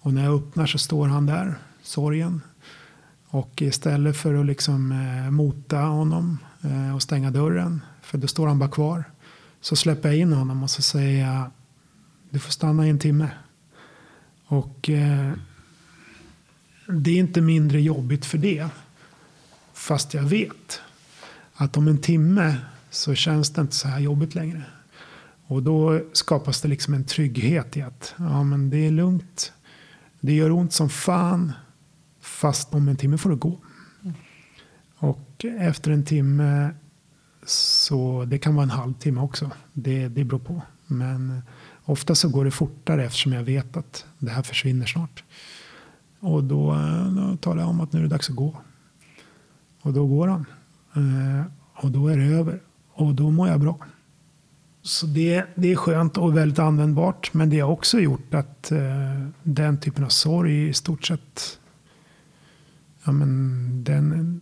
Och när jag öppnar så står han där, sorgen. Och istället för att liksom eh, mota honom eh, och stänga dörren, för då står han bara kvar. Så släpper jag in honom och så säger jag, du får stanna i en timme. Och eh, det är inte mindre jobbigt för det. Fast jag vet att om en timme så känns det inte så här jobbigt längre. Och då skapas det liksom en trygghet i att ja, men det är lugnt. Det gör ont som fan. Fast om en timme får du gå. Och efter en timme så det kan vara en halvtimme också. Det, det beror på. Men ofta så går det fortare eftersom jag vet att det här försvinner snart. Och då, då talar jag om att nu är det dags att gå. Och då går han. Eh, och då är det över. Och då mår jag bra. Så det, det är skönt och väldigt användbart. Men det har också gjort att eh, den typen av sorg i stort sett ja, men den,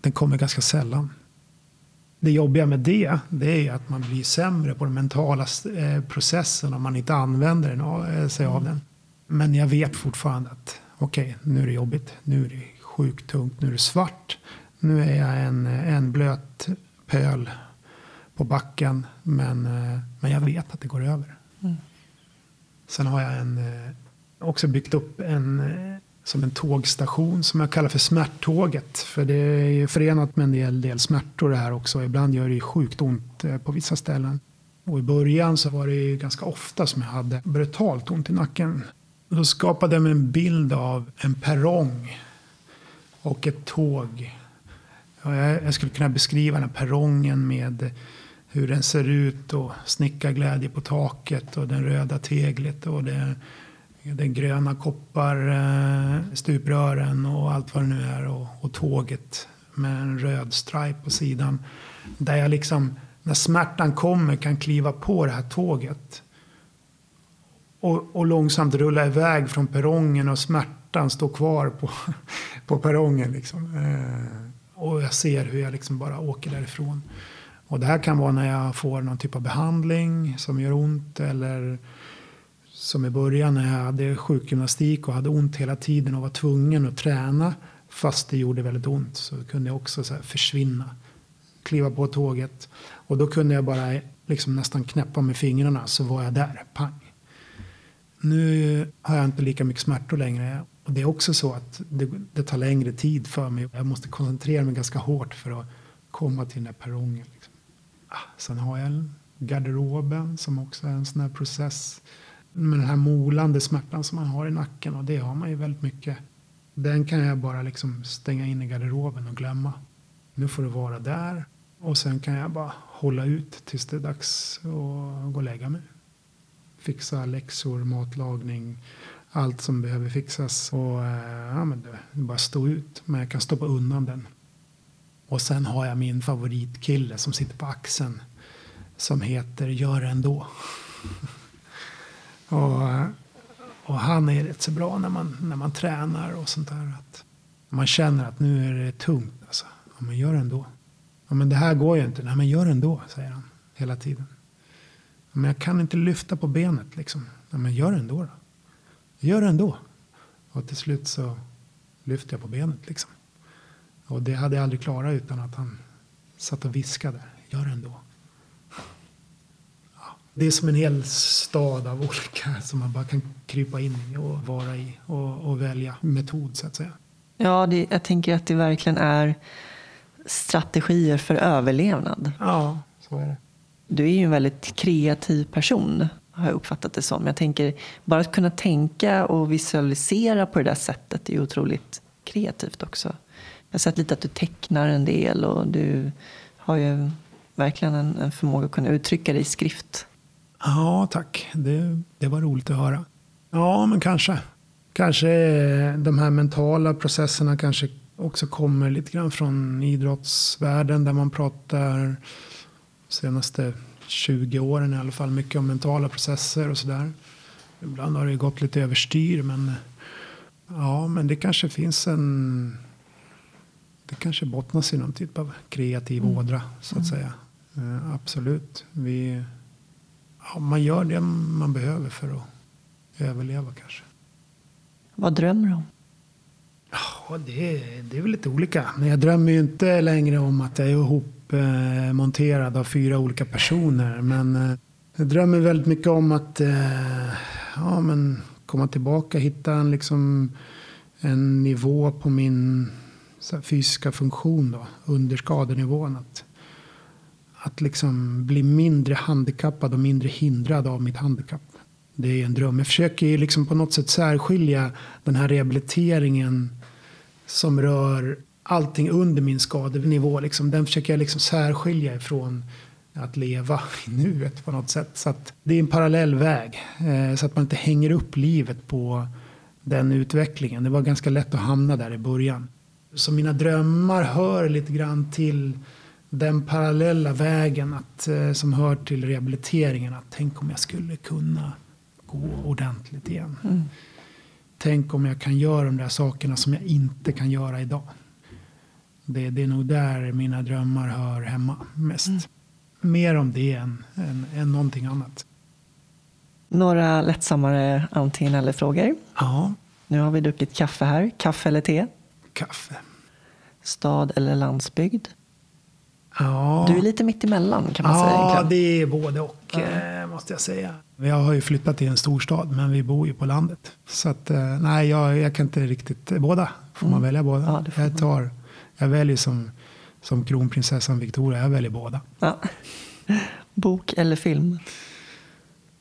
den kommer ganska sällan. Det jobbiga med det, det är att man blir sämre på den mentala eh, processen om man inte använder den, eh, sig av den. Men jag vet fortfarande att okej, okay, nu är det jobbigt. Nu är det sjukt tungt. Nu är det svart. Nu är jag en, en blöt pöl på backen. Men, eh, men jag vet att det går över. Mm. Sen har jag en, också byggt upp en som en tågstation som jag kallar för smärttåget. För det är förenat med en del, del smärtor det här också. Ibland gör det sjukt ont eh, på vissa ställen. Och i början så var det ganska ofta som jag hade brutalt ont i nacken. Då skapade jag mig en bild av en perrong och ett tåg. Jag skulle kunna beskriva den här perrongen med hur den ser ut och snickarglädje på taket och den röda teglet och det den gröna koppar eh, stuprören och allt vad det nu är och, och tåget med en röd stripe på sidan. Där jag liksom, när smärtan kommer, kan kliva på det här tåget. Och, och långsamt rulla iväg från perrongen och smärtan står kvar på, (laughs) på perrongen. Liksom. Eh, och jag ser hur jag liksom bara åker därifrån. Och det här kan vara när jag får någon typ av behandling som gör ont eller som i början när jag hade sjukgymnastik och hade ont hela tiden och var tvungen att träna fast det gjorde väldigt ont så kunde jag också så försvinna. Kliva på tåget och då kunde jag bara liksom nästan knäppa med fingrarna så var jag där, pang. Nu har jag inte lika mycket smärtor längre och det är också så att det, det tar längre tid för mig. Jag måste koncentrera mig ganska hårt för att komma till den där perrongen. Liksom. Ah, sen har jag garderoben som också är en sån här process med den här molande smärtan som man har i nacken och det har man ju väldigt mycket. Den kan jag bara liksom stänga in i garderoben och glömma. Nu får det vara där och sen kan jag bara hålla ut tills det är dags att gå och lägga mig. Fixa läxor, matlagning, allt som behöver fixas och eh, ja, men det, bara stå ut. Men jag kan stoppa undan den. Och sen har jag min favoritkille som sitter på axeln som heter Gör det ändå. (laughs) Och, och han är rätt så bra när man, när man tränar och sånt där. Att man känner att nu är det tungt. Alltså. Ja, men gör det ändå. Ja, men det här går ju inte. Nej, men gör det ändå, säger han hela tiden. Ja, men jag kan inte lyfta på benet liksom. Ja, men gör det ändå då. Gör det ändå. Och till slut så lyfter jag på benet liksom. Och det hade jag aldrig klarat utan att han satt och viskade. Gör det ändå. Det är som en hel stad av olika som man bara kan krypa in i och vara i och, och välja metod så att säga. Ja, det, jag tänker att det verkligen är strategier för överlevnad. Ja, så är det. Du är ju en väldigt kreativ person har jag uppfattat det som. Jag tänker bara att kunna tänka och visualisera på det där sättet är otroligt kreativt också. Jag har sett lite att du tecknar en del och du har ju verkligen en, en förmåga att kunna uttrycka dig i skrift. Ja, tack. Det, det var roligt att höra. Ja, men kanske. Kanske de här mentala processerna kanske också kommer lite grann från idrottsvärlden där man pratar senaste 20 åren i alla fall. Mycket om mentala processer och sådär. Ibland har det gått lite överstyr men ja, men det kanske finns en det kanske bottnas i någon typ av kreativ mm. ådra så att mm. säga. Uh, absolut. Vi, ja, man gör det man behöver för att överleva kanske. Vad drömmer du om? Ja, det, det är väl lite olika. Men jag drömmer ju inte längre om att jag är ihopmonterad av fyra olika personer. Men eh, jag drömmer väldigt mycket om att eh, ja, men komma tillbaka, hitta en, liksom, en nivå på min fysiska funktion då, under skadenivån. Att, att liksom bli mindre handikappad och mindre hindrad av mitt handikapp. Det är en dröm. Jag försöker liksom på något sätt särskilja den här rehabiliteringen som rör allting under min skadenivå. Liksom, den försöker jag liksom särskilja ifrån att leva i nuet på något sätt. Så att det är en parallell väg. Eh, så att man inte hänger upp livet på den utvecklingen. Det var ganska lätt att hamna där i början. Så mina drömmar hör lite grann till den parallella vägen att, eh, som hör till rehabiliteringen. Att tänk om jag skulle kunna gå ordentligt igen. Mm. Tänk om jag kan göra de där sakerna som jag inte kan göra idag. Det, det är nog där mina drömmar hör hemma mest. Mm. Mer om det än, än, än någonting annat. Några lättsammare antingen eller frågor. Ja. Nu har vi druckit kaffe här. Kaffe eller te? Kaffe. Stad eller landsbygd? Ja. Du är lite mitt emellan kan man ja, säga. Ja, det är både och ja. Eh, måste jag säga. Jag har ju flyttat till en storstad men vi bor ju på landet. Så att, eh, nej, jag, jag kan inte riktigt, båda. Får man mm. välja båda? Ja, jag, tar, jag väljer som, som kronprinsessan Victoria, jag väljer båda. Bok eller film?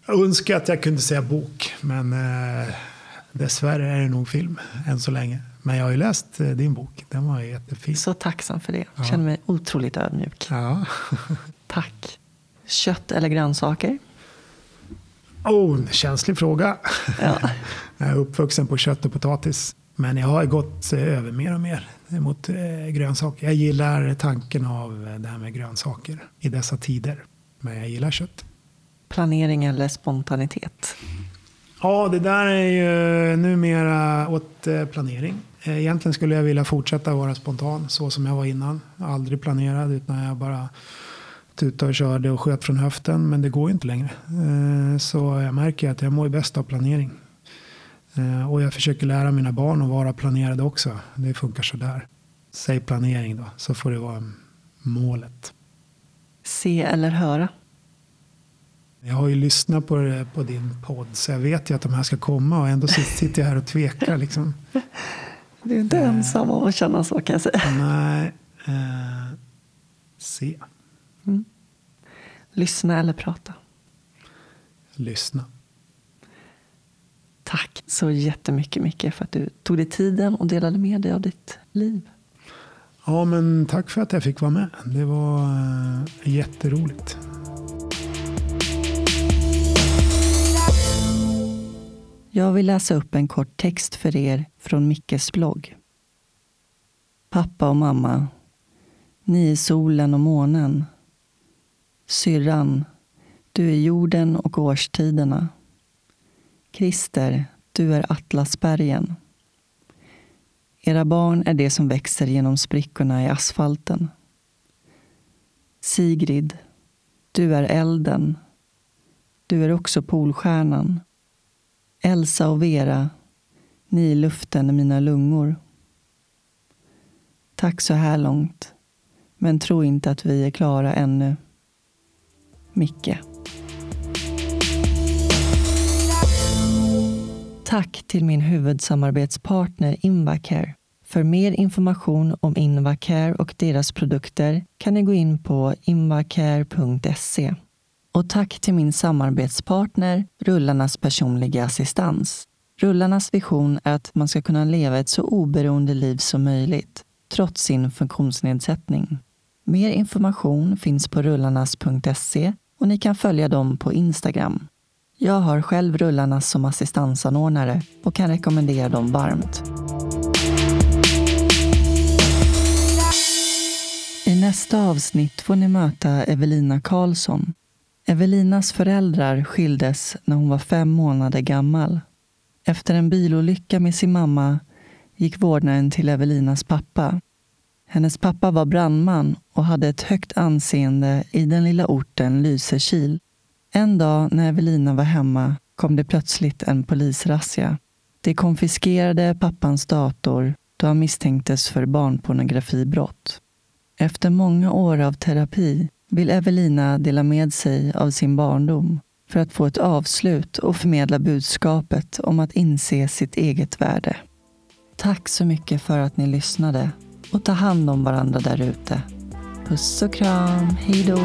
Jag önskar att jag kunde säga bok men eh, dessvärre är det nog film än så länge. Men jag har ju läst eh, din bok. Den var jättefin. Så tacksam för det. Jag känner mig otroligt ödmjuk. Ja. (laughs) Tack. Kött eller grönsaker? Oh, en känslig fråga. Ja. (laughs) jag är uppvuxen på kött och potatis. Men jag har gått eh, över mer och mer mot eh, grönsaker. Jag gillar tanken av det här med grönsaker i dessa tider. Men jag gillar kött. Planering eller spontanitet? Ja, det där är ju numera åt planering. Eh, egentligen skulle jag vilja fortsätta vara spontan så som jag var innan. Aldrig planerad utan jag bara tutade och körde och sköt från höften. Men det går ju inte längre. Eh, så jag märker att jag mår bäst av planering. Eh, och jag försöker lära mina barn att vara planerade också. Det funkar sådär. Säg planering då, så får det vara målet. Se eller höra? Jag har ju lyssnat på, det, på din podd så jag vet ju att de här ska komma och ändå sitter jag här och tvekar. Liksom. (laughs) Du är inte eh, ensam om att känna så kan jag säga. Nej. Eh, se. Mm. Lyssna eller prata? Lyssna. Tack så jättemycket Micke för att du tog dig tiden och delade med dig av ditt liv. Ja, men tack för att jag fick vara med. Det var eh, jätteroligt. Jag vill läsa upp en kort text för er från Mickes blogg. Pappa och mamma, ni är solen och månen. Syrran, du är jorden och årstiderna. Krister, du är Atlasbergen. Era barn är det som växer genom sprickorna i asfalten. Sigrid, du är elden. Du är också Polstjärnan. Elsa och Vera, ni är luften i mina lungor. Tack så här långt, men tro inte att vi är klara ännu. Micke. Tack till min huvudsamarbetspartner Invacare. För mer information om Invacare och deras produkter kan ni gå in på invacare.se. Och tack till min samarbetspartner Rullarnas personliga assistans. Rullarnas vision är att man ska kunna leva ett så oberoende liv som möjligt, trots sin funktionsnedsättning. Mer information finns på rullarnas.se och ni kan följa dem på Instagram. Jag har själv Rullarnas som assistansanordnare och kan rekommendera dem varmt. I nästa avsnitt får ni möta Evelina Karlsson Evelinas föräldrar skildes när hon var fem månader gammal. Efter en bilolycka med sin mamma gick vårdnaden till Evelinas pappa. Hennes pappa var brandman och hade ett högt anseende i den lilla orten Lysekil. En dag när Evelina var hemma kom det plötsligt en polisrazzia. De konfiskerade pappans dator då han misstänktes för barnpornografibrott. Efter många år av terapi vill Evelina dela med sig av sin barndom för att få ett avslut och förmedla budskapet om att inse sitt eget värde. Tack så mycket för att ni lyssnade och ta hand om varandra där ute. Puss och kram, hejdå!